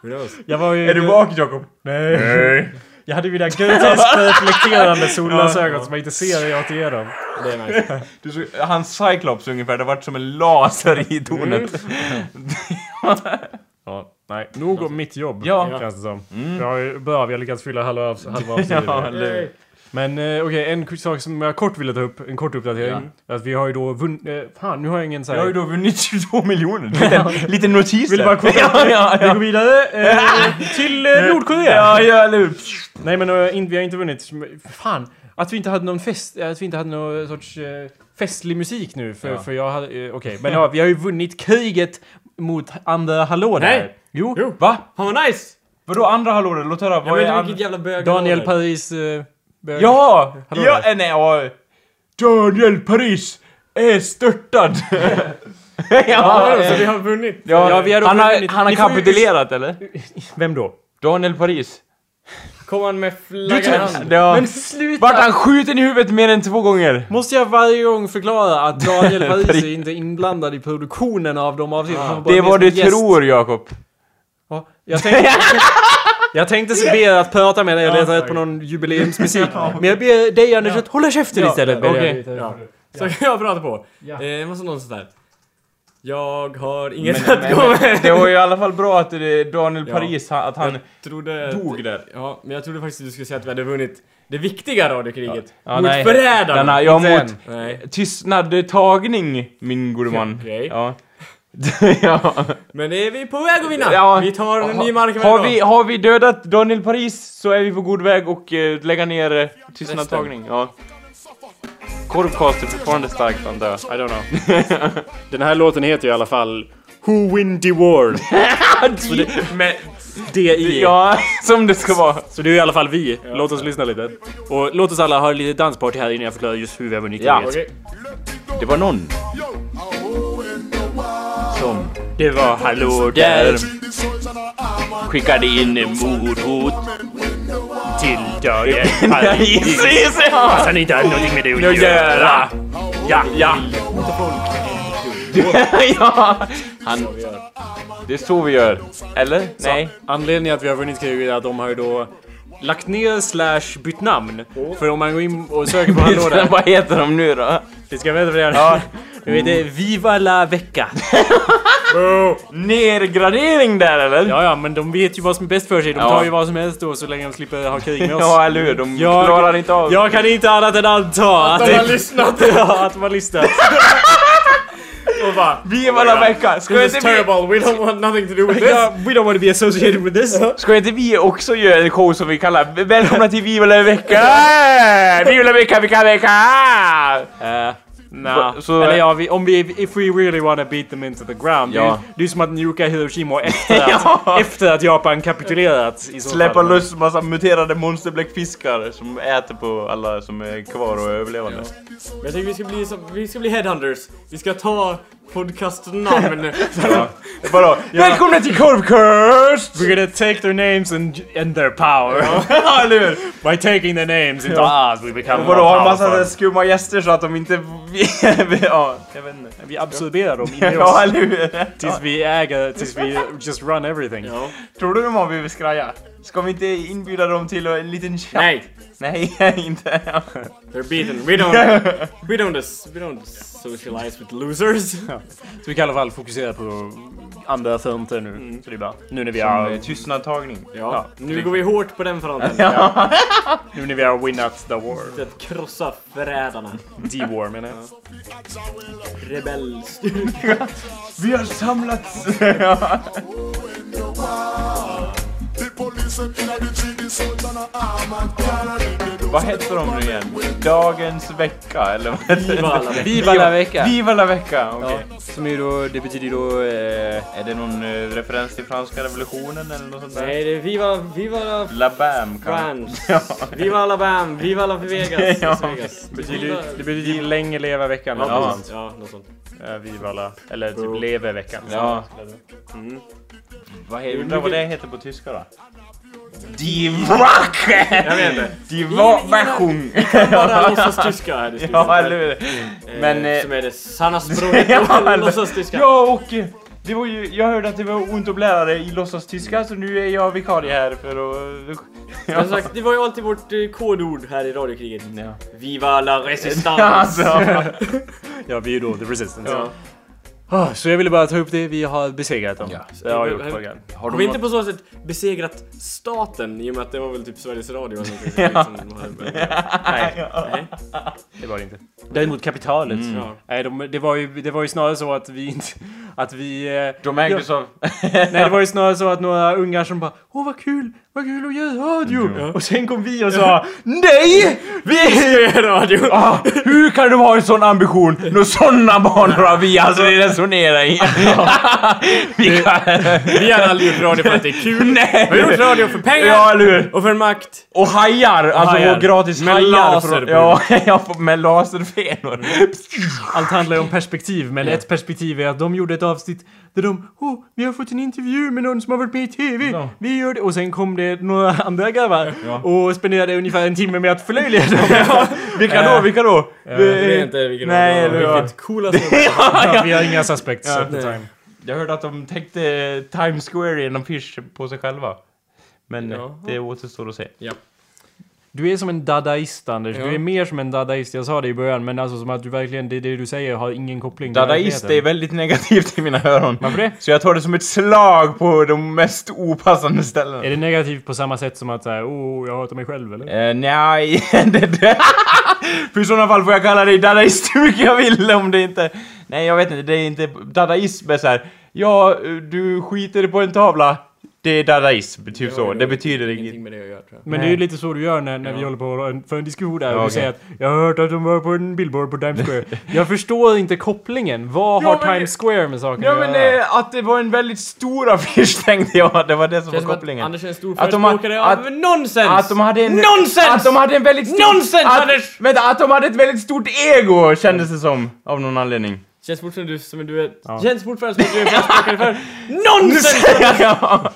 [SPEAKER 7] Who knows?
[SPEAKER 1] Jag var ju...
[SPEAKER 3] Är du bak Jakob?
[SPEAKER 1] Nej. Jag hade ju mina groteskt reflekterande solglasögon som jag inte ser jag åt igenom.
[SPEAKER 7] Det är nice.
[SPEAKER 3] Du hans Cyclops ungefär, det vart som en laser i tornet.
[SPEAKER 1] Ja, nej. Nog om mitt jobb,
[SPEAKER 3] Ja. Mm.
[SPEAKER 1] känns det som. Jag är bra, vi har lyckats fylla halva, av- halva avsnittet.
[SPEAKER 3] Ja?
[SPEAKER 1] Men eh, okej, en sak som jag kort ville ta upp, en kort uppdatering. Att vi har ju då vunnit... Eh, fan, nu har jag ingen så här...
[SPEAKER 3] Jag har ju då vunnit 22 miljoner. Lite, lite notis
[SPEAKER 1] Vill
[SPEAKER 3] där.
[SPEAKER 1] bara kort
[SPEAKER 3] ja, ja,
[SPEAKER 1] Vi går vidare eh, till eh, Nordkorea.
[SPEAKER 3] Ja, ja, eller hur?
[SPEAKER 1] Nej men eh, in, vi har inte vunnit. Fan! Att vi inte hade någon fest, att vi inte hade någon sorts eh, festlig musik nu. För,
[SPEAKER 3] Ja.
[SPEAKER 1] för jag hade, eh, okej. Men ja, vi har ju vunnit kriget mot andra hallå där.
[SPEAKER 7] Nej.
[SPEAKER 1] Jo.
[SPEAKER 7] Jo.
[SPEAKER 3] Va?
[SPEAKER 7] Han var nice!
[SPEAKER 3] Vadå andra hallåret? Låt höra.
[SPEAKER 7] Jag
[SPEAKER 3] Vad
[SPEAKER 7] vet
[SPEAKER 3] är
[SPEAKER 7] inte vilket jävla bög
[SPEAKER 1] Daniel
[SPEAKER 7] var.
[SPEAKER 1] Paris... Eh, bög.
[SPEAKER 3] Ja!
[SPEAKER 1] Hallå
[SPEAKER 3] ja,
[SPEAKER 1] där.
[SPEAKER 3] eh, nej, ja. Daniel Paris är störtad.
[SPEAKER 7] Ja,
[SPEAKER 3] ja,
[SPEAKER 7] så vi har vunnit.
[SPEAKER 3] ja,
[SPEAKER 1] Ja, vi har
[SPEAKER 3] han har,
[SPEAKER 1] vunnit.
[SPEAKER 3] han har
[SPEAKER 1] Ni får ju-
[SPEAKER 3] kapitulerat eller?
[SPEAKER 1] Vem då?
[SPEAKER 3] Daniel Paris.
[SPEAKER 7] Kom han med flaggan i hand?
[SPEAKER 3] ja.
[SPEAKER 1] Men sluta!
[SPEAKER 3] Vart han skjuten i huvudet mer än två gånger?
[SPEAKER 1] Måste jag varje gång förklara att Daniel Paris
[SPEAKER 3] Paris.
[SPEAKER 1] är inte inblandad i produktionen av de avsnitt? Han bara
[SPEAKER 3] Det är
[SPEAKER 1] med
[SPEAKER 3] vad
[SPEAKER 1] som
[SPEAKER 3] du
[SPEAKER 1] gäst.
[SPEAKER 3] tror Jakob.
[SPEAKER 1] Ja, jag tänkte... Jag tänkte så be er att prata med dig och leta rätt på någon jubileumsmusik. Men jag ber dig Anders att hålla käften istället. ber jag
[SPEAKER 3] okej.
[SPEAKER 7] Ja. Så kan jag prata på.
[SPEAKER 1] Ja.
[SPEAKER 7] Eh, det måste någon sånt där. Jag har inget
[SPEAKER 3] Men,
[SPEAKER 7] att
[SPEAKER 3] men,
[SPEAKER 7] gå
[SPEAKER 3] men,
[SPEAKER 7] med.
[SPEAKER 3] det var ju i alla fall bra att det är Daniel
[SPEAKER 7] Ja.
[SPEAKER 3] Paris, han- att han...
[SPEAKER 7] Jag trodde...
[SPEAKER 3] dog där.
[SPEAKER 7] Ja, men jag trodde faktiskt att du skulle säga att vi hade vunnit det viktiga radiokriget.
[SPEAKER 3] Ja,
[SPEAKER 7] mot
[SPEAKER 3] nej.
[SPEAKER 7] förrädarna!
[SPEAKER 3] Denna, ja,
[SPEAKER 1] Inte
[SPEAKER 3] mot
[SPEAKER 7] Nej.
[SPEAKER 3] tystnad tagning, min gode man.
[SPEAKER 7] Okej.
[SPEAKER 3] Ja. ja.
[SPEAKER 7] Men är vi på väg att vinna?
[SPEAKER 3] Ja.
[SPEAKER 7] Vi tar en ny mark
[SPEAKER 3] har vi, har vi dödat Daniel Paris så är vi på god väg och eh, lägga ner uh, tystnad tagning. Ja. Korvcast är fortfarande starkt antar jag.
[SPEAKER 1] I don't know. Den här låten heter ju i alla fall Who Win the War?
[SPEAKER 3] Men,
[SPEAKER 1] D.I.
[SPEAKER 3] ja, som det ska vara.
[SPEAKER 1] Så det är i alla fall vi. Låt oss lyssna lite. Och låt oss alla ha lite dansparty här innan jag förklarar just hur vi har vunnit
[SPEAKER 3] Ja.
[SPEAKER 1] kriget.
[SPEAKER 3] Det var någon. Som
[SPEAKER 1] Det var hallå där
[SPEAKER 3] skickade in en mordhot.
[SPEAKER 1] till.
[SPEAKER 3] Precis ja!
[SPEAKER 1] Fast han inte hade någonting med det att göra. Ja, ja.
[SPEAKER 3] ja! Han... Det är så vi gör. Eller? Nej.
[SPEAKER 1] Anledningen att vi har vunnit kriget är att de har ju då lagt ner slash bytt namn. För om man går in och söker på hallå där.
[SPEAKER 3] Vad heter de nu då?
[SPEAKER 1] Det ska jag berätta för er.
[SPEAKER 3] Ja.
[SPEAKER 1] Nu heter det Viva la vecka.
[SPEAKER 3] Nergradering där eller?
[SPEAKER 1] Ja, ja, men de vet ju vad som är bäst för sig. De
[SPEAKER 3] Ja.
[SPEAKER 1] tar ju vad som helst då så länge de slipper ha krig med oss.
[SPEAKER 3] Ja, eller hur? De
[SPEAKER 1] Jag-
[SPEAKER 3] klarar inte av
[SPEAKER 1] Jag kan inte annat än anta att,
[SPEAKER 7] de har lyssnat.
[SPEAKER 1] ja, att de har lyssnat. Och bara...
[SPEAKER 3] Viva la vecka! Ska
[SPEAKER 7] This is
[SPEAKER 3] inte, vi,
[SPEAKER 7] terrible, we don't want nothing to do with this.
[SPEAKER 1] Ja, we don't want to be associated with this.
[SPEAKER 3] ska inte vi också göra en show som vi kallar Välkomna till Viva la vecka! Viva la vecka, vecka, vecka!
[SPEAKER 1] Uh, nah.
[SPEAKER 3] Så-
[SPEAKER 1] Eller ja, vi, om vi, if we really wanna beat them into the ground. Det, är,
[SPEAKER 3] Ja.
[SPEAKER 1] det är som att nuka Hiroshima efter att,
[SPEAKER 3] Ja.
[SPEAKER 1] efter att Japan kapitulerat. I
[SPEAKER 3] Släppa loss massa muterade monsterbläckfiskar som äter på alla som är kvar och är överlevande.
[SPEAKER 7] Men jag tänker vi ska bli som, vi ska bli headhunters. Vi ska ta podcastnamn.
[SPEAKER 3] Vadå? Välkomna till Korvcast!
[SPEAKER 1] We're gonna take their names and, and their power.
[SPEAKER 3] Ja, eller hur?
[SPEAKER 1] By taking their names into us we become
[SPEAKER 3] vadå,
[SPEAKER 1] more
[SPEAKER 3] ha en massa skumma gäster så att de inte... ja, jag vet inte.
[SPEAKER 1] Vi absorberar dem in i
[SPEAKER 3] Ja,
[SPEAKER 1] oss.
[SPEAKER 3] eller hur?
[SPEAKER 1] Tills vi äger, tills vi just run everything.
[SPEAKER 7] ja.
[SPEAKER 3] Tror du de har blivit skraja? Ska vi inte inbjuda dem till en liten chatt?
[SPEAKER 7] Nej,
[SPEAKER 3] Nej, inte.
[SPEAKER 7] they're beaten. We don't, we don't, we don't socialize with losers.
[SPEAKER 1] Så vi kan i alla fall fokusera på andra fronter nu. Så det är bra. Nu när vi
[SPEAKER 3] Som
[SPEAKER 1] har,
[SPEAKER 3] tystnadtagning.
[SPEAKER 7] Ja, nu går vi hårt på den fronten.
[SPEAKER 1] nu när vi har winnat the war.
[SPEAKER 7] Att krossa förrädarna.
[SPEAKER 1] D-war menar jag.
[SPEAKER 7] Rebellstyrka.
[SPEAKER 3] Vi har samlats! Vad heter de nu igen? Dagens vecka, eller vad heter
[SPEAKER 7] Viva alla
[SPEAKER 3] det?
[SPEAKER 1] Viva la vecka!
[SPEAKER 3] Viva la vecka! Okej.
[SPEAKER 1] Som är då, det betyder då... Eh,
[SPEAKER 3] Är det någon eh, referens till franska revolutionen eller något sånt där?
[SPEAKER 7] Nej, det är Viva, Viva la
[SPEAKER 3] La Bam
[SPEAKER 7] France. Viva Alabama, Viva la Vegas.
[SPEAKER 3] Ja.
[SPEAKER 7] Vegas.
[SPEAKER 1] betyder, det betyder länge leva veckan.
[SPEAKER 7] Ja,
[SPEAKER 1] eller något
[SPEAKER 7] precis.
[SPEAKER 1] sånt.
[SPEAKER 7] ja, något sånt.
[SPEAKER 1] Eh, Viva la, eller typ leve veckan.
[SPEAKER 3] Ja. Vad he- undrar vad det heter på tyska då? Die Wache!
[SPEAKER 7] Jag vet inte.
[SPEAKER 3] Die Wachung!
[SPEAKER 7] Bara låtsastyska här i studion.
[SPEAKER 3] Ja, eller hur?
[SPEAKER 7] Eh,
[SPEAKER 3] Men... eh,
[SPEAKER 7] Som är det sanna språket.
[SPEAKER 3] Ja, eller-
[SPEAKER 7] Låtsastyska.
[SPEAKER 3] Ja, och eh, det var ju, jag hörde att det var ont att lära dig i låtsastyska så nu är jag vikarie här för att...
[SPEAKER 7] Men som sagt, det var ju alltid vårt kodord här i radiokriget.
[SPEAKER 3] Ja.
[SPEAKER 7] Viva la resistance!
[SPEAKER 3] Alltså.
[SPEAKER 1] Ja, vi är ju då the resistance.
[SPEAKER 7] Ja.
[SPEAKER 1] Ah, så jag ville bara ta upp det, vi har besegrat dem.
[SPEAKER 3] Ja.
[SPEAKER 1] Det har jag gjort på igen.
[SPEAKER 3] Har
[SPEAKER 7] Har vi inte på så sätt besegrat staten i och med att det var väl typ Sveriges Radio eller någonting? Liksom,
[SPEAKER 1] Nej,
[SPEAKER 7] Nej.
[SPEAKER 1] det var det inte. Däremot kapitalet.
[SPEAKER 7] Ja.
[SPEAKER 1] Nej, de, det, var ju, det var ju snarare så att vi inte... Att vi... Eh,
[SPEAKER 3] De ägdes av...
[SPEAKER 1] nej, det var ju snarare så att några ungar som bara Åh vad kul, vad kul att göra radio! Och sen kom vi och sa
[SPEAKER 3] Nej!
[SPEAKER 7] Vi är radio!
[SPEAKER 3] Ah, hur kan du ha en sån ambition? Några såna banor har vi alltså resonerar i. vi kan...
[SPEAKER 7] Vi har aldrig gjort radio för att det är kul.
[SPEAKER 3] Nej!
[SPEAKER 7] Vi har gjort radio för pengar
[SPEAKER 3] Ja, eller hur?
[SPEAKER 7] och för makt.
[SPEAKER 3] Och hajar! Alltså
[SPEAKER 7] hajar.
[SPEAKER 3] och gratis
[SPEAKER 7] Med
[SPEAKER 3] hajar.
[SPEAKER 7] laser
[SPEAKER 3] från- ja, ja, med laserfenor.
[SPEAKER 1] Allt handlar ju om perspektiv, men ett perspektiv är att de gjorde ett avsnitt där de Åh, vi har fått en intervju med någon som har varit med i TV.
[SPEAKER 3] Ja.
[SPEAKER 1] Vi gör det. Och sen kom det några andra grabbar och spenderade ungefär en timme med att förlöjliga dem.
[SPEAKER 3] Vilka då? Vilka då?
[SPEAKER 7] Jag vet inte vilken
[SPEAKER 3] Nej,
[SPEAKER 7] radio
[SPEAKER 3] eller
[SPEAKER 7] det var.
[SPEAKER 3] vad?
[SPEAKER 7] Vilket coola
[SPEAKER 1] ja, vi har inga suspects
[SPEAKER 3] Ja,
[SPEAKER 1] at the
[SPEAKER 7] nej.
[SPEAKER 1] time.
[SPEAKER 3] Jag hörde att de täckte Times Square i en affisch på sig själva. Men eh, det återstår att se.
[SPEAKER 1] Du är som en dadaist Anders.
[SPEAKER 7] Ja.
[SPEAKER 1] Du är mer som en dadaist. Jag sa det i början, men alltså som att du verkligen, det, det du säger har ingen koppling till
[SPEAKER 3] Dadaist är väldigt negativt i mina öron.
[SPEAKER 1] Varför det?
[SPEAKER 3] Så jag tar det som ett slag på de mest opassande ställena.
[SPEAKER 1] Är det negativt på samma sätt som att såhär, oh, jag hatar mig själv eller?
[SPEAKER 3] Eh, nej. För i sådana fall får jag kalla dig dadaist hur mycket jag vill om det inte... Nej, jag vet inte, det är inte... Dadaism är såhär... Ja, du skiter på en tavla. Det är dadaism, typ så.
[SPEAKER 7] har
[SPEAKER 3] Det betyder
[SPEAKER 7] ingenting
[SPEAKER 3] inget.
[SPEAKER 7] med det att göra tror jag.
[SPEAKER 1] Men det är ju lite så du gör när, när vi
[SPEAKER 7] Ja.
[SPEAKER 1] håller på för en diskussion där
[SPEAKER 3] Ja,
[SPEAKER 1] och du
[SPEAKER 3] okej.
[SPEAKER 1] säger att Jag har hört att de var på en billboard på Times Square. jag förstår inte kopplingen. Vad
[SPEAKER 3] Ja,
[SPEAKER 1] har
[SPEAKER 3] men-
[SPEAKER 1] Times Square med saken
[SPEAKER 3] Ja
[SPEAKER 1] att
[SPEAKER 3] men att det var en väldigt stor affisch tänkte jag, det var det som
[SPEAKER 7] Känns
[SPEAKER 3] var kopplingen.
[SPEAKER 7] Anders är en stor
[SPEAKER 3] Att de har-
[SPEAKER 7] förespråkare
[SPEAKER 3] att-
[SPEAKER 7] av nonsens!
[SPEAKER 3] Att de hade en...
[SPEAKER 7] Nonsens!
[SPEAKER 3] Att de hade en väldigt stort...
[SPEAKER 7] Nonsens,
[SPEAKER 3] att,
[SPEAKER 7] Anders!
[SPEAKER 3] Vänta, att de hade ett väldigt stort ego kändes det som. Av någon anledning.
[SPEAKER 7] Känns fortfarande du som du är... Känns fortfarande som att du är förespråkare för nonsens!
[SPEAKER 3] ja,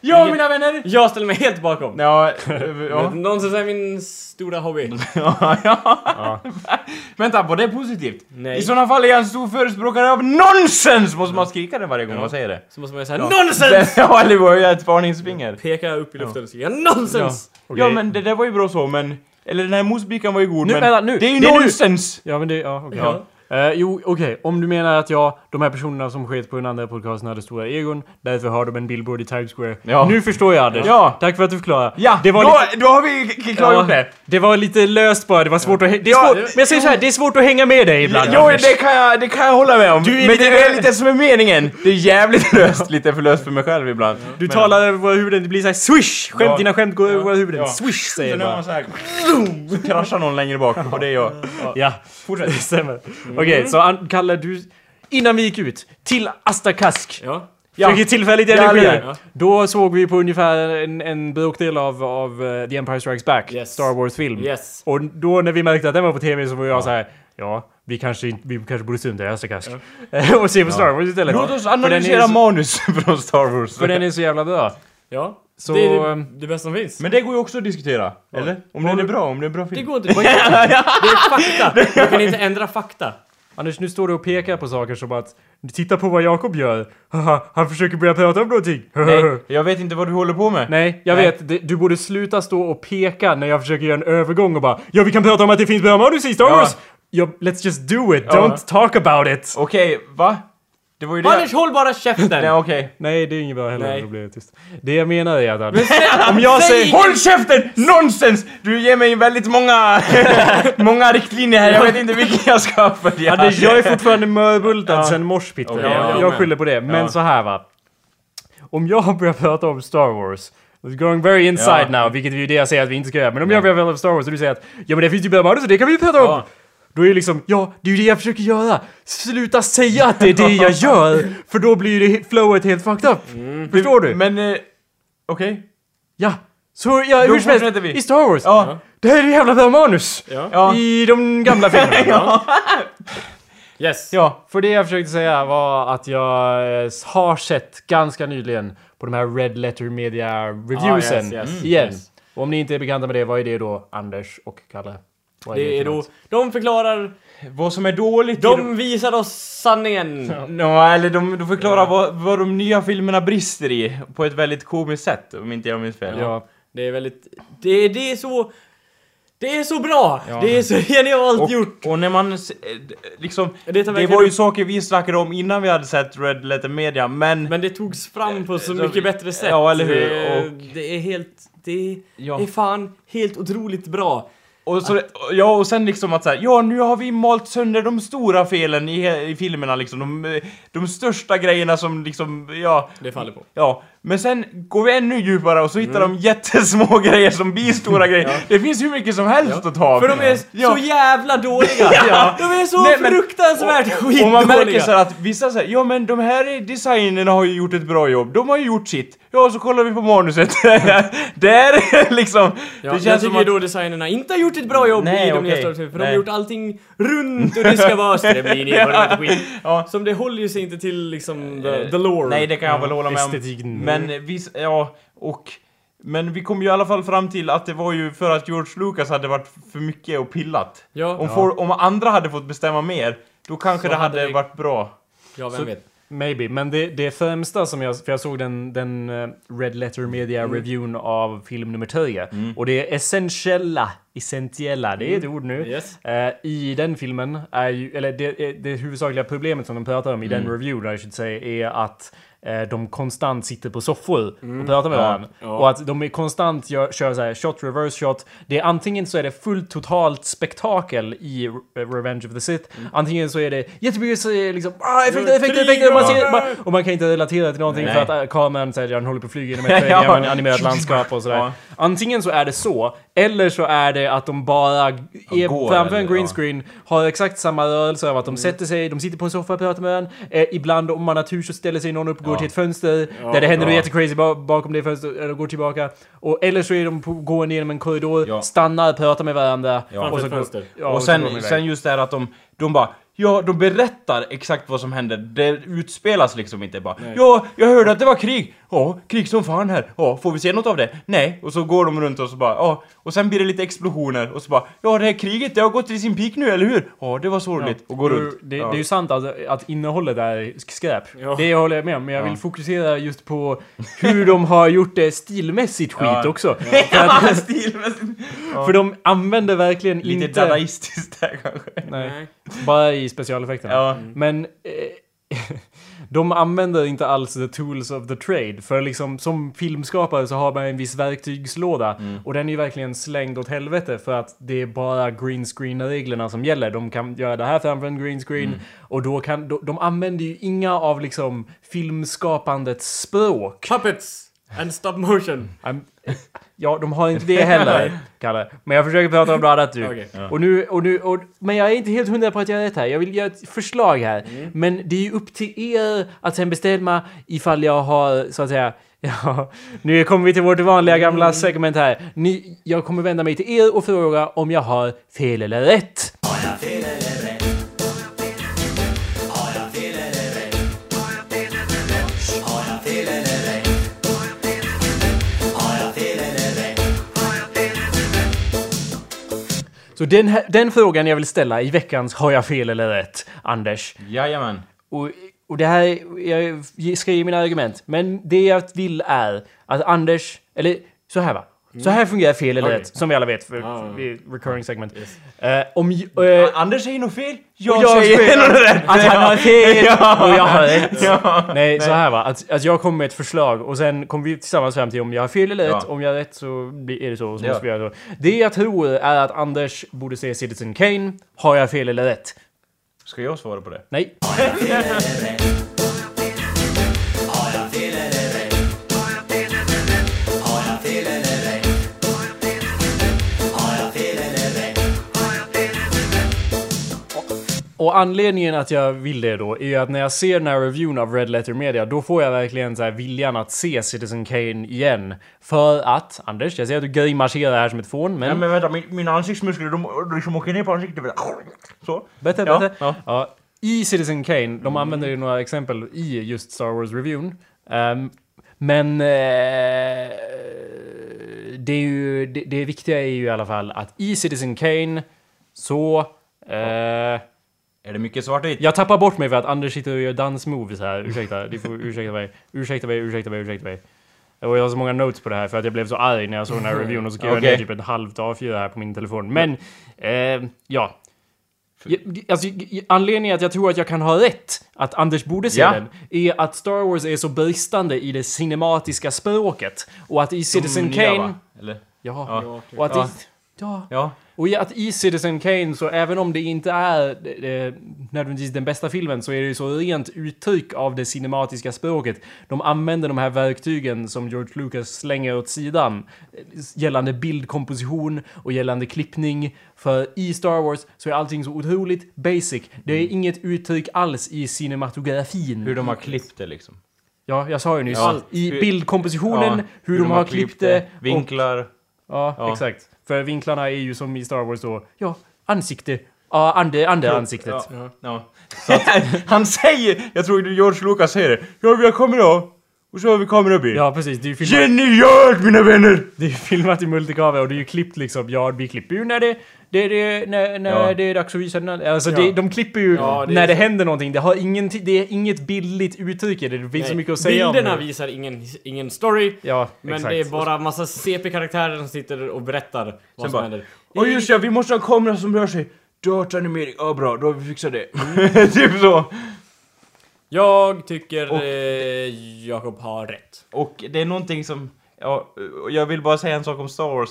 [SPEAKER 3] ja mina vänner!
[SPEAKER 7] Jag ställer mig helt bakom.
[SPEAKER 3] Ja, eh, ja.
[SPEAKER 7] Nonsens är min stora hobby.
[SPEAKER 3] ja, ja. Vänta, var det positivt?
[SPEAKER 7] Nej.
[SPEAKER 3] I sådana fall är jag en stor förespråkare av nonsens! Måste man skrika det varje gång man säger det?
[SPEAKER 7] Så måste man säga nonsens!
[SPEAKER 3] Ja, eller höja ett varningsfinger.
[SPEAKER 7] Peka upp i luften och skrika nonsens!
[SPEAKER 3] Ja men det där var ju bra så men... Eller den här mosbikan var ju god
[SPEAKER 1] Nu,
[SPEAKER 3] men...
[SPEAKER 1] vänta, nu.
[SPEAKER 3] Det är ju
[SPEAKER 1] Det är nu.
[SPEAKER 3] nonsens!
[SPEAKER 1] Ja men det, ja okej.
[SPEAKER 7] Ja.
[SPEAKER 1] Eh, jo, okej. Om du menar att jag, de här personerna som sket på den andra podcasten hade stora egon, därför har de en billboard i Times Square.
[SPEAKER 3] Ja.
[SPEAKER 1] Nu förstår jag Anders.
[SPEAKER 3] Ja.
[SPEAKER 1] Tack för att du förklarar.
[SPEAKER 3] Ja,
[SPEAKER 1] det var
[SPEAKER 3] då,
[SPEAKER 1] lite...
[SPEAKER 3] då har vi klargjort det.
[SPEAKER 1] Det var lite löst bara, det var svårt att hänga... Det är
[SPEAKER 3] Ja,
[SPEAKER 1] svårt, men jag säger så här, det är svårt att hänga med dig ibland
[SPEAKER 3] Jo,
[SPEAKER 1] Anders.
[SPEAKER 3] det kan, jag, det kan jag hålla med om.
[SPEAKER 1] Du
[SPEAKER 3] men
[SPEAKER 1] lite-
[SPEAKER 3] det är lite som är meningen. Det är jävligt löst, lite för löst för mig själv ibland.
[SPEAKER 1] Du talar över våra huvuden, det blir såhär swish! Skämt,
[SPEAKER 3] Ja.
[SPEAKER 1] dina skämt går över våra huvuden.
[SPEAKER 3] Ja.
[SPEAKER 1] Swish säger
[SPEAKER 3] Så när
[SPEAKER 1] bara.
[SPEAKER 3] så här, så kraschar någon längre bak och det är jag.
[SPEAKER 1] Ja, fortsätt. Det stämmer. Okej, så An- Kalle, du... Innan vi gick ut till Asta Kask.
[SPEAKER 7] Ja.
[SPEAKER 3] Ja.
[SPEAKER 1] Fick ett tillfälligt
[SPEAKER 3] Ja,
[SPEAKER 1] energi.
[SPEAKER 7] ja.
[SPEAKER 1] Då såg vi på ungefär en, en bråkdel av, av eh, The Empire Strikes Back,
[SPEAKER 7] Yes.
[SPEAKER 1] Star Wars-film.
[SPEAKER 7] Yes.
[SPEAKER 1] Och då när vi märkte att den var på TV så var jag så här. Ja, vi kanske, inte- vi kanske borde strunta i Asta Kask. och se på Star Wars istället.
[SPEAKER 3] Låt oss
[SPEAKER 1] För den är
[SPEAKER 3] analysera
[SPEAKER 1] så-
[SPEAKER 3] manus från Star Wars.
[SPEAKER 1] För den är så jävla bra.
[SPEAKER 7] Ja.
[SPEAKER 1] Så,
[SPEAKER 7] det är det, det bästa som finns.
[SPEAKER 3] Men det går ju också att diskutera. Eller? Om den är bra, om det är en bra
[SPEAKER 7] det
[SPEAKER 3] film.
[SPEAKER 7] går inte. Det är fakta. Du kan inte ändra fakta.
[SPEAKER 1] Anders, nu står du och pekar på saker som att Titta på vad Jakob gör. Haha, Han försöker börja prata om någonting.
[SPEAKER 3] Nej, jag vet inte vad du håller på med.
[SPEAKER 1] Nej, jag
[SPEAKER 3] Nej.
[SPEAKER 1] vet. Du borde sluta stå och peka när jag försöker göra en övergång och bara Ja, vi kan prata om att det finns bra manus i Star. Wars! Ja, let's just do it.
[SPEAKER 3] Ja.
[SPEAKER 1] Don't talk about it!
[SPEAKER 3] Okej, va? Det var ju det...
[SPEAKER 7] Anders, håll bara käften!
[SPEAKER 3] Nej, okej.
[SPEAKER 1] Nej, det är inget bra heller.
[SPEAKER 7] Nej.
[SPEAKER 1] Då blir jag tyst. Det jag menar är att Anders, om jag
[SPEAKER 7] säg
[SPEAKER 1] säger...
[SPEAKER 3] Håll käften! Nonsens! Du ger mig väldigt många, många riktlinjer här. Jag vet inte vilken jag ska följa.
[SPEAKER 1] Anders, jag är fortfarande mörbultad
[SPEAKER 3] Ja.
[SPEAKER 1] sen morspitt.
[SPEAKER 3] Okej,
[SPEAKER 1] jag,
[SPEAKER 3] ja,
[SPEAKER 1] jag
[SPEAKER 3] men.
[SPEAKER 1] skyller på det. Men
[SPEAKER 3] Ja.
[SPEAKER 1] så här va. Om jag börjar prata om Star Wars It's going very inside
[SPEAKER 3] Ja.
[SPEAKER 1] now, vilket är ju det jag säger att vi inte ska göra. Men om jag börjar prata om Star Wars och du säger att ja men det finns ju bra manus och det kan vi ju prata om.
[SPEAKER 3] Ja.
[SPEAKER 1] Då är det liksom, ja, det är ju det jag försöker göra. Sluta säga att det är det jag gör, för då blir det flowet helt fucked up. Förstår du?
[SPEAKER 3] Men, eh, okej.
[SPEAKER 1] Ja. Så, ja,
[SPEAKER 3] Då
[SPEAKER 1] hur som helst,
[SPEAKER 3] vi.
[SPEAKER 1] i Star Wars.
[SPEAKER 3] Ja.
[SPEAKER 1] Det här är ju jävla bra manus.
[SPEAKER 7] Ja.
[SPEAKER 3] Ja.
[SPEAKER 1] I de gamla filmerna.
[SPEAKER 7] Yes.
[SPEAKER 1] Ja, för det jag försökte säga var att jag eh, har sett ganska nyligen på de här Red Letter Media reviewsen
[SPEAKER 7] Ah, yes, yes, Mm.
[SPEAKER 1] igen.
[SPEAKER 7] yes.
[SPEAKER 1] Och om ni inte är bekanta med det, vad är det då, Anders och Kalle? Vad
[SPEAKER 7] Det är
[SPEAKER 1] för
[SPEAKER 7] då,
[SPEAKER 1] något?
[SPEAKER 7] de förklarar,
[SPEAKER 3] Vad som är dåligt i
[SPEAKER 7] de visar oss sanningen.
[SPEAKER 3] No, eller de, de förklarar vad, vad de nya filmerna brister i på ett väldigt komiskt sätt, om inte jag minns fel.
[SPEAKER 1] Ja,
[SPEAKER 7] Det är väldigt, det, det är så, det är så bra! Det är så genialt
[SPEAKER 3] Och,
[SPEAKER 7] gjort!
[SPEAKER 3] och när man s- eh, d- liksom...
[SPEAKER 7] Det
[SPEAKER 3] Det,
[SPEAKER 7] verkligen
[SPEAKER 3] var ju
[SPEAKER 7] upp-
[SPEAKER 3] saker vi snackade om innan vi hade sett Red Letter Media, men...
[SPEAKER 7] Men det togs fram på så
[SPEAKER 3] Så-
[SPEAKER 7] mycket bättre sätt.
[SPEAKER 3] Ja, eller hur?
[SPEAKER 7] Det,
[SPEAKER 3] Och-
[SPEAKER 7] det är helt, det
[SPEAKER 3] Ja.
[SPEAKER 7] är fan helt otroligt bra.
[SPEAKER 3] Och så, ja, och sen liksom att säga, ja nu har vi malt sönder de stora felen i, i filmerna liksom, de, de största grejerna som liksom, ja...
[SPEAKER 7] Det faller på.
[SPEAKER 3] Ja, men sen går vi ännu djupare och så hittar de jättesmå grejer som blir stora grejer. Det finns hur mycket som helst att ta av.
[SPEAKER 7] För de är
[SPEAKER 3] Ja.
[SPEAKER 7] så jävla dåliga! De är så
[SPEAKER 3] Nej, men-
[SPEAKER 7] fruktansvärt skitdåliga!
[SPEAKER 3] Och man märker så att vissa säger ja men de här designerna har ju gjort ett bra jobb, de har ju gjort sitt. Ja, så kollar vi på manuset. Där liksom,
[SPEAKER 7] Ja,
[SPEAKER 3] det
[SPEAKER 7] jag
[SPEAKER 3] känns som
[SPEAKER 7] tycker
[SPEAKER 3] att...
[SPEAKER 7] då designerna inte har gjort ett bra jobb
[SPEAKER 3] Nej,
[SPEAKER 7] i de nya Wars för de har
[SPEAKER 3] Nej.
[SPEAKER 7] gjort allting runt och det ska vara strömlinjer och skit.
[SPEAKER 3] Ja.
[SPEAKER 7] Som det håller ju sig inte till liksom the, the lore.
[SPEAKER 3] Nej, det kan jag väl hålla med om. Men vi, ja, och... Men vi kom ju i alla fall fram till att det var ju för att George Lucas hade varit för mycket och pillat.
[SPEAKER 7] Ja,
[SPEAKER 3] Om, for, om andra hade fått bestämma mer, då kanske
[SPEAKER 7] Så
[SPEAKER 3] det hade
[SPEAKER 7] hade
[SPEAKER 3] varit bra.
[SPEAKER 7] ja vem vet.
[SPEAKER 1] Maybe, men det, det främsta som jag... För jag såg den, den eh, Red Letter Media
[SPEAKER 3] Mm.
[SPEAKER 1] reviewn av film nummer 10. Och det essentiella essentiella, det är ett ord nu.
[SPEAKER 7] Yes.
[SPEAKER 1] Eh, I den filmen är ju, eller det, det huvudsakliga problemet som de pratar om i den review, I should say, är att eh, de konstant sitter på soffor och pratar med varandra. Och att de är konstant gör, kör så här shot, reverse shot. Det är antingen så är det fullt totalt spektakel i Re- Revenge of the Sith. Antingen så är det jättemycket så liksom ah, effekter, effekter, effekter. Och man, ser, man, och man kan inte relatera till någonting
[SPEAKER 3] Nej.
[SPEAKER 1] för att äh, kameran säger att den håller på att flyga genom ett
[SPEAKER 3] Ja.
[SPEAKER 1] animerat landskap och sådär.
[SPEAKER 3] Ja.
[SPEAKER 1] Antingen så är det så, eller så är det att de bara är
[SPEAKER 3] går,
[SPEAKER 1] framför en green
[SPEAKER 3] ja.
[SPEAKER 1] screen, har exakt samma rörelse av att de
[SPEAKER 3] Mm.
[SPEAKER 1] sätter sig, de sitter på en soffa och pratar med varandra. Eh, ibland om man har tur så ställer sig någon upp går
[SPEAKER 3] Ja.
[SPEAKER 1] till ett fönster där det händer något
[SPEAKER 3] ja.
[SPEAKER 1] jättecrazy ba- bakom det fönstret, eller går tillbaka. Och, eller så är de på, gående genom en korridor,
[SPEAKER 3] Ja.
[SPEAKER 1] stannar, pratar med varandra.
[SPEAKER 3] Ja.
[SPEAKER 1] och så
[SPEAKER 7] fönster.
[SPEAKER 1] ja,
[SPEAKER 3] och sen,
[SPEAKER 1] iväg.
[SPEAKER 3] sen just det här att de, de bara Ja, de berättar exakt vad som händer. Det utspelas liksom inte bara Ja, jag hörde att det var krig! Ja, krig som fan här. Ja, får vi se något av det? Nej. Och så går de runt och så bara ja. Och sen blir det lite explosioner och så bara Ja, det här kriget det har gått till sin peak nu, eller hur? Ja, det var sorgligt. Och går runt.
[SPEAKER 1] Det,
[SPEAKER 3] ja.
[SPEAKER 1] det är ju sant att, att innehållet är skräp.
[SPEAKER 7] Ja.
[SPEAKER 1] Det håller jag med om, men jag vill
[SPEAKER 3] Ja.
[SPEAKER 1] fokusera just på hur de har gjort det stilmässigt skit
[SPEAKER 3] Ja.
[SPEAKER 1] också.
[SPEAKER 3] Ja, stilmässigt.
[SPEAKER 1] För de använder verkligen
[SPEAKER 3] Lite
[SPEAKER 1] inte...
[SPEAKER 3] dadaistiskt där kanske.
[SPEAKER 1] Nej,
[SPEAKER 7] Nej.
[SPEAKER 1] bara i specialeffekterna.
[SPEAKER 3] Ja.
[SPEAKER 1] Men eh, de använder inte alls the tools of the trade. För liksom som filmskapare så har man en viss verktygslåda. Och den är ju verkligen slängd åt helvete för att det är bara green screen-reglerna som gäller. De kan göra det här framför en green screen. Och då kan, de, de använder ju inga av liksom filmskapandets språk.
[SPEAKER 7] Puppets and stop motion.
[SPEAKER 1] I'm, ja, de har inte det heller, Kalle. Men jag försöker prata om något annat nu.
[SPEAKER 7] Okej.
[SPEAKER 1] Och nu, och nu, och, men jag är inte helt hundra på att jag är rätt här. Jag vill göra ett förslag här.
[SPEAKER 7] Mm.
[SPEAKER 1] Men det är ju upp till er att sen bestämma ifall jag har, så att säga, Ja, nu kommer vi till vårt vanliga gamla
[SPEAKER 7] Mm.
[SPEAKER 1] segment här. Ni, jag kommer vända mig till er och fråga om jag har fel eller rätt. Så den, här, den frågan jag vill ställa i veckans Har jag fel eller rätt? Anders.
[SPEAKER 3] Jajamän.
[SPEAKER 1] Och, och det här, jag ska ge mina argument. Men det jag vill är att Anders, eller så här va. Så här fungerar fel eller
[SPEAKER 7] Okej.
[SPEAKER 1] rätt, som vi alla vet, för är recurring segment. Eh, om, eh,
[SPEAKER 3] Anders säger nog fel. Jag,
[SPEAKER 1] och jag
[SPEAKER 3] säger nog rätt.
[SPEAKER 1] att han har fel
[SPEAKER 3] Ja.
[SPEAKER 1] och jag har rätt.
[SPEAKER 3] Ja.
[SPEAKER 1] Nej, så här va. Att, att jag kommer med ett förslag och sen kommer vi tillsammans fram till om jag har fel eller rätt.
[SPEAKER 3] Ja.
[SPEAKER 1] Om jag har rätt så blir, är det så. så
[SPEAKER 3] Ja.
[SPEAKER 1] måste vi göra så. Det jag tror är att Anders borde se Citizen Kane. Har jag fel eller rätt?
[SPEAKER 3] Ska jag svara på det?
[SPEAKER 1] Nej. Och anledningen att jag vill det då är ju att när jag ser den här reviewen av Red Letter Media då får jag verkligen så här viljan att se Citizen Kane igen. För att, Anders, jag ser att du grimaserar här som ett fån, men...
[SPEAKER 3] Ja, men vänta, min, mina ansiktsmuskler de liksom åker ner på ansiktet. Så.
[SPEAKER 1] Bättre,
[SPEAKER 3] Ja,
[SPEAKER 1] bättre.
[SPEAKER 3] ja.
[SPEAKER 1] Ja, I Citizen Kane, de använder ju några exempel i just Star Wars-reviewen. Ehm, men eh, det, är ju, det, det viktiga är ju i alla fall att i Citizen Kane så... Eh,
[SPEAKER 3] Är det mycket svartvitt?
[SPEAKER 1] jag tappar bort mig för att Anders sitter och gör dansmoves här. Ursäkta, ni får ursäkta mig. Ursäkta mig, ursäkta mig, ursäkta mig. Och jag har så många notes på det här för att jag blev så arg när jag såg den här reviewen och så skrev jag ner typ ett halvt A4 här på min telefon. Men, eh, ja. Ja, Alltså, anledningen att jag tror att jag kan ha rätt, att Anders borde se
[SPEAKER 3] Ja.
[SPEAKER 1] den, är att Star Wars är så bristande i det cinematiska språket. Och att i Citizen Kane...
[SPEAKER 3] Eller?
[SPEAKER 1] Ja.
[SPEAKER 3] Ja.
[SPEAKER 1] Och att i... Ja.
[SPEAKER 3] Ja.
[SPEAKER 1] Och i att i Citizen Kane, så även om det inte är eh, nödvändigtvis den bästa filmen, så är det ju så rent uttryck av det cinematiska språket. De använder de här verktygen som George Lucas slänger åt sidan. eh, Gällande bildkomposition och gällande klippning. För i Star Wars så är allting så otroligt basic. Det är inget uttryck alls i cinematografin.
[SPEAKER 3] Hur de har klippt det liksom.
[SPEAKER 1] Ja, jag sa ju nyss.
[SPEAKER 3] Ja.
[SPEAKER 1] I
[SPEAKER 3] Hur-
[SPEAKER 1] bildkompositionen,
[SPEAKER 3] Ja,
[SPEAKER 1] hur, de har klippt det. och-
[SPEAKER 3] Vinklar.
[SPEAKER 1] Ja,
[SPEAKER 3] Ja.
[SPEAKER 1] exakt. För vinklarna är ju som i Star Wars då, ja, ansikte. Ja, ande, ande ansiktet.
[SPEAKER 3] Ja. ja. Så att, han säger, jag tror George Lucas säger det. Ja, vi har kamera. Och så har vi kamerabil.
[SPEAKER 1] Ja, precis. Det är ju filmat,
[SPEAKER 3] Genialt mina vänner!
[SPEAKER 1] det är ju filmat i multikamera och det är ju klippt liksom. Ja, vi klipper ju när det, det Det är det, när, när
[SPEAKER 3] Ja.
[SPEAKER 1] det är dags att visa den. Alltså
[SPEAKER 7] Ja.
[SPEAKER 1] det, de klipper ju
[SPEAKER 7] Ja, det är
[SPEAKER 1] när det
[SPEAKER 7] så.
[SPEAKER 1] händer någonting. Det, har ingen, det är inget billigt uttryck i det. Det finns så mycket att säga
[SPEAKER 7] Bilderna
[SPEAKER 1] om det.
[SPEAKER 7] visar ingen, ingen story.
[SPEAKER 1] Ja,
[SPEAKER 7] Men
[SPEAKER 1] exakt.
[SPEAKER 7] det är bara massa CP-karaktärer som sitter och berättar vad som
[SPEAKER 3] bara,
[SPEAKER 7] händer.
[SPEAKER 3] Och just ja, vi måste ha en kamera som rör sig. Dataanimering, ja bra, då har vi fixat det.
[SPEAKER 1] Mm.
[SPEAKER 3] typ så.
[SPEAKER 7] Jag tycker
[SPEAKER 3] Och-
[SPEAKER 7] eh, Jakob har rätt.
[SPEAKER 3] Och det är någonting som, ja, och jag vill bara säga en sak om Star Wars.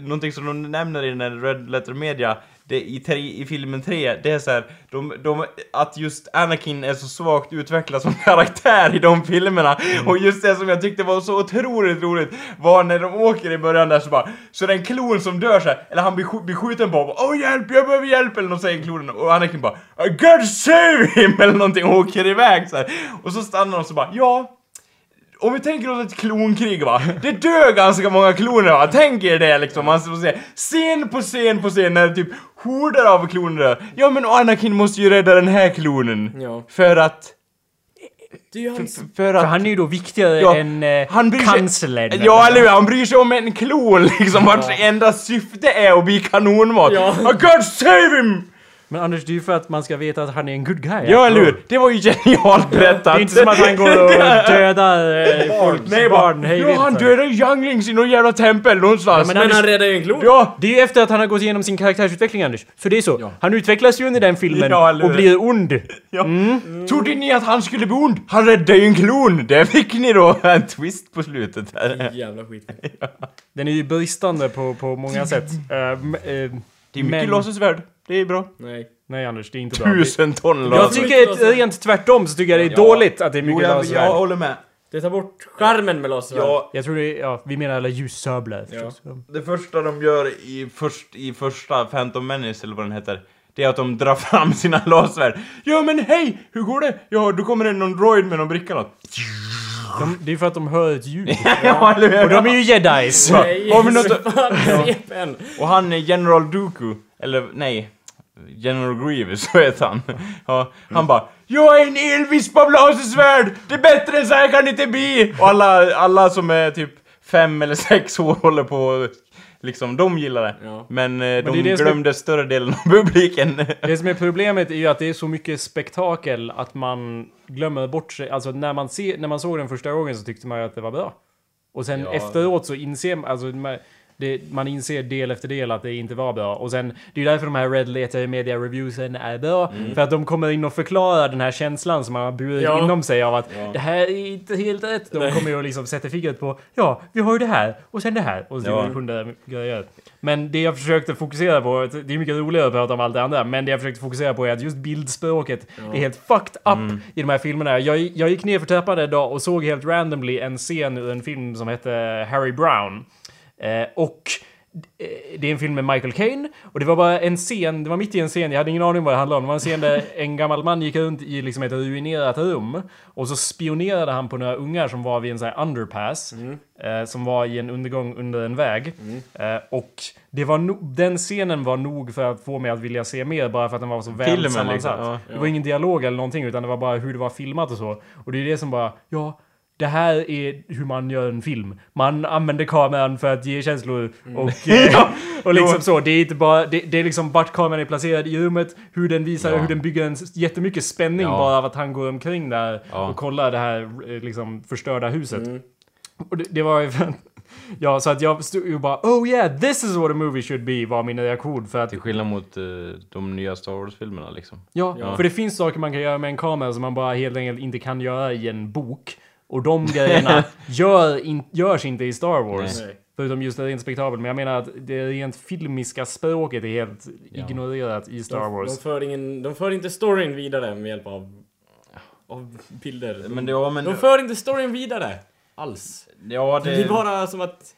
[SPEAKER 3] Någonting som de nämner i den här Red Letter Media, det i, tre, i filmen 3, det är så här, de, de, att just Anakin är så svagt utvecklad som karaktär i de filmerna. Och just det som jag tyckte var så otroligt roligt var när de åker i början där så bara, så är det en klon som dör så här, eller han blir, blir skjuten på och bara, Åh hjälp, jag behöver hjälp! Eller något säger klonen och Anakin bara, gotta save him! Eller någonting och åker iväg så här. Och så stannar de så bara, ja, om vi tänker oss ett klonkrig va, det dör ganska många kloner va, tänk er det liksom, man får se scen på scen på scen när typ horder av kloner dör. Ja men Anakin måste ju rädda den här klonen.
[SPEAKER 7] Ja.
[SPEAKER 3] För att...
[SPEAKER 7] Det är hans...
[SPEAKER 3] För
[SPEAKER 1] För
[SPEAKER 3] att...
[SPEAKER 1] han är ju då viktigare
[SPEAKER 3] Ja,
[SPEAKER 1] än eh,
[SPEAKER 3] han bryr sig-
[SPEAKER 1] kanslern.
[SPEAKER 3] Ja eller hur, han bryr sig om en klon liksom, vars enda syfte är att bli kanonmat.
[SPEAKER 7] Ja.
[SPEAKER 3] I God save him!
[SPEAKER 1] Men Anders, det är ju för att man ska veta att han är en good guy.
[SPEAKER 3] Ja eller hur, det var ju genialt berättat.
[SPEAKER 1] Det är inte som att han går och dödar eh, folks
[SPEAKER 3] Nej
[SPEAKER 1] barn hej
[SPEAKER 3] ja han dödar younglings i någon jävla tempel någonstans.
[SPEAKER 1] men
[SPEAKER 7] Men
[SPEAKER 1] Anders-
[SPEAKER 7] han räddar ju en klon!
[SPEAKER 3] Ja!
[SPEAKER 1] Det är ju efter att han har gått igenom sin karaktärsutveckling Anders. Så det är så. Han utvecklas ju under den filmen
[SPEAKER 3] Ja,
[SPEAKER 1] och blir ond.
[SPEAKER 3] Ja. Trodde ni att han skulle bli ond? Han räddade ju en klon! Där fick ni då en twist på slutet. Här.
[SPEAKER 7] Jävla skit.
[SPEAKER 1] Den är ju bristande på, på många sätt. Uh, eh,
[SPEAKER 3] Det är mycket
[SPEAKER 1] men-
[SPEAKER 3] lasersvärd. Det är bra.
[SPEAKER 7] Nej.
[SPEAKER 1] Nej Anders, det är inte bra.
[SPEAKER 3] Tusen ton
[SPEAKER 1] Jag tycker rent tvärtom så tycker jag det är
[SPEAKER 3] Ja.
[SPEAKER 1] dåligt att det är
[SPEAKER 3] Jo,
[SPEAKER 1] mycket
[SPEAKER 3] jag,
[SPEAKER 1] lasersvärd.
[SPEAKER 3] jag
[SPEAKER 1] Jag,
[SPEAKER 3] håller med.
[SPEAKER 7] Det tar bort charmen med lasersvärd.
[SPEAKER 3] Ja,
[SPEAKER 1] tror det är, ja, vi menar alla ljussablar förstås.
[SPEAKER 3] det första de gör i, först, i första Phantom Menace, eller vad den heter, det är att de drar fram sina lasersvärd. Ja men hej! Hur går det? Ja, då kommer det någon droid med någon bricka något.
[SPEAKER 1] De, det är för att de hör ett ljud.
[SPEAKER 3] ja, eller hur?
[SPEAKER 1] Och de är ju jedis.
[SPEAKER 7] Nej,
[SPEAKER 3] Har vi något-
[SPEAKER 7] fan.
[SPEAKER 3] Och han är General Dooku, eller nej, General Grievous, så heter han. Ja, han bara Jag är en elvisp av lasersvärd! Det är bättre än så här kan det inte bli! Och alla, alla som är typ fem eller sex år håller på Liksom, de gillar det.
[SPEAKER 7] Ja.
[SPEAKER 3] Men, eh, de
[SPEAKER 1] det det som är-
[SPEAKER 3] glömde större delen av publiken.
[SPEAKER 1] Det som är problemet är ju att det är så mycket spektakel att man glömmer bort sig. Alltså när man, ser, när man såg den första gången så tyckte man ju att det var bra. Och sen
[SPEAKER 3] Ja.
[SPEAKER 1] efteråt så inser man, alltså man, det, man inser del efter del att det inte var bra. Och sen, det är ju därför de här Red Letter Media Reviewsen är bra. För att de kommer in och förklarar den här känslan som man har burit
[SPEAKER 7] Ja.
[SPEAKER 1] inom sig av att
[SPEAKER 3] Ja.
[SPEAKER 1] det här är inte helt rätt. De kommer ju och liksom sätter fingret på, ja, vi har ju det här och sen det här. Och så
[SPEAKER 3] Ja.
[SPEAKER 1] ja. hundra grejer. Men det jag försökte fokusera på, det är mycket roligare att prata om allt det andra, men det jag försökte fokusera på är att just bildspråket är helt fucked up i de här filmerna. Jag, jag gick ner för trappan en dag och såg helt randomly en scen ur en film som hette Harry Brown. Eh, och eh, det är en film med Michael Caine och det var bara en scen, det var mitt i en scen, jag hade ingen aning vad det handlade om. Det var en scen där en gammal man gick runt i liksom ett ruinerat rum och så spionerade han på några ungar som var vid en sån här underpass. Eh, som var i en undergång under en väg. Eh, och det var no- den scenen var nog för att få mig att vilja se mer bara för att den var så väl
[SPEAKER 3] Filmen,
[SPEAKER 1] sammansatt.
[SPEAKER 3] liksom, ja.
[SPEAKER 1] Det var ingen dialog eller någonting utan det var bara hur det var filmat och så. Och det är det som bara, ja, det här är hur man gör en film. Man använder kameran för att ge känslor och, eh, och liksom så. Det är inte bara, det, det är liksom vart kameran är placerad i rummet, hur den visar,
[SPEAKER 3] Ja.
[SPEAKER 1] hur den bygger en jättemycket spänning
[SPEAKER 3] Ja.
[SPEAKER 1] bara av att han går omkring där
[SPEAKER 3] Ja.
[SPEAKER 1] och kollar det här eh, liksom förstörda huset. Och det, det var ju för, Ja, så att jag stod ju bara Oh yeah, this is what a movie should be var min reaktion för att
[SPEAKER 3] Till skillnad mot eh, de nya Star Wars-filmerna liksom.
[SPEAKER 1] Ja,
[SPEAKER 7] Ja.
[SPEAKER 1] för det finns saker man kan göra med en kamera som man bara helt enkelt inte kan göra i en bok. Och de grejerna gör in, görs inte i Star Wars.
[SPEAKER 7] Nej.
[SPEAKER 1] Förutom just det rent spektabelt. Men jag menar att det rent filmiska språket är helt ignorerat i Star
[SPEAKER 7] De,
[SPEAKER 1] Wars.
[SPEAKER 7] de, för ingen, de för inte storyn vidare med hjälp av, av bilder. De,
[SPEAKER 3] Men det, ja, men...
[SPEAKER 7] de för inte storyn vidare. Alls.
[SPEAKER 3] ja, det...
[SPEAKER 7] Det är bara som att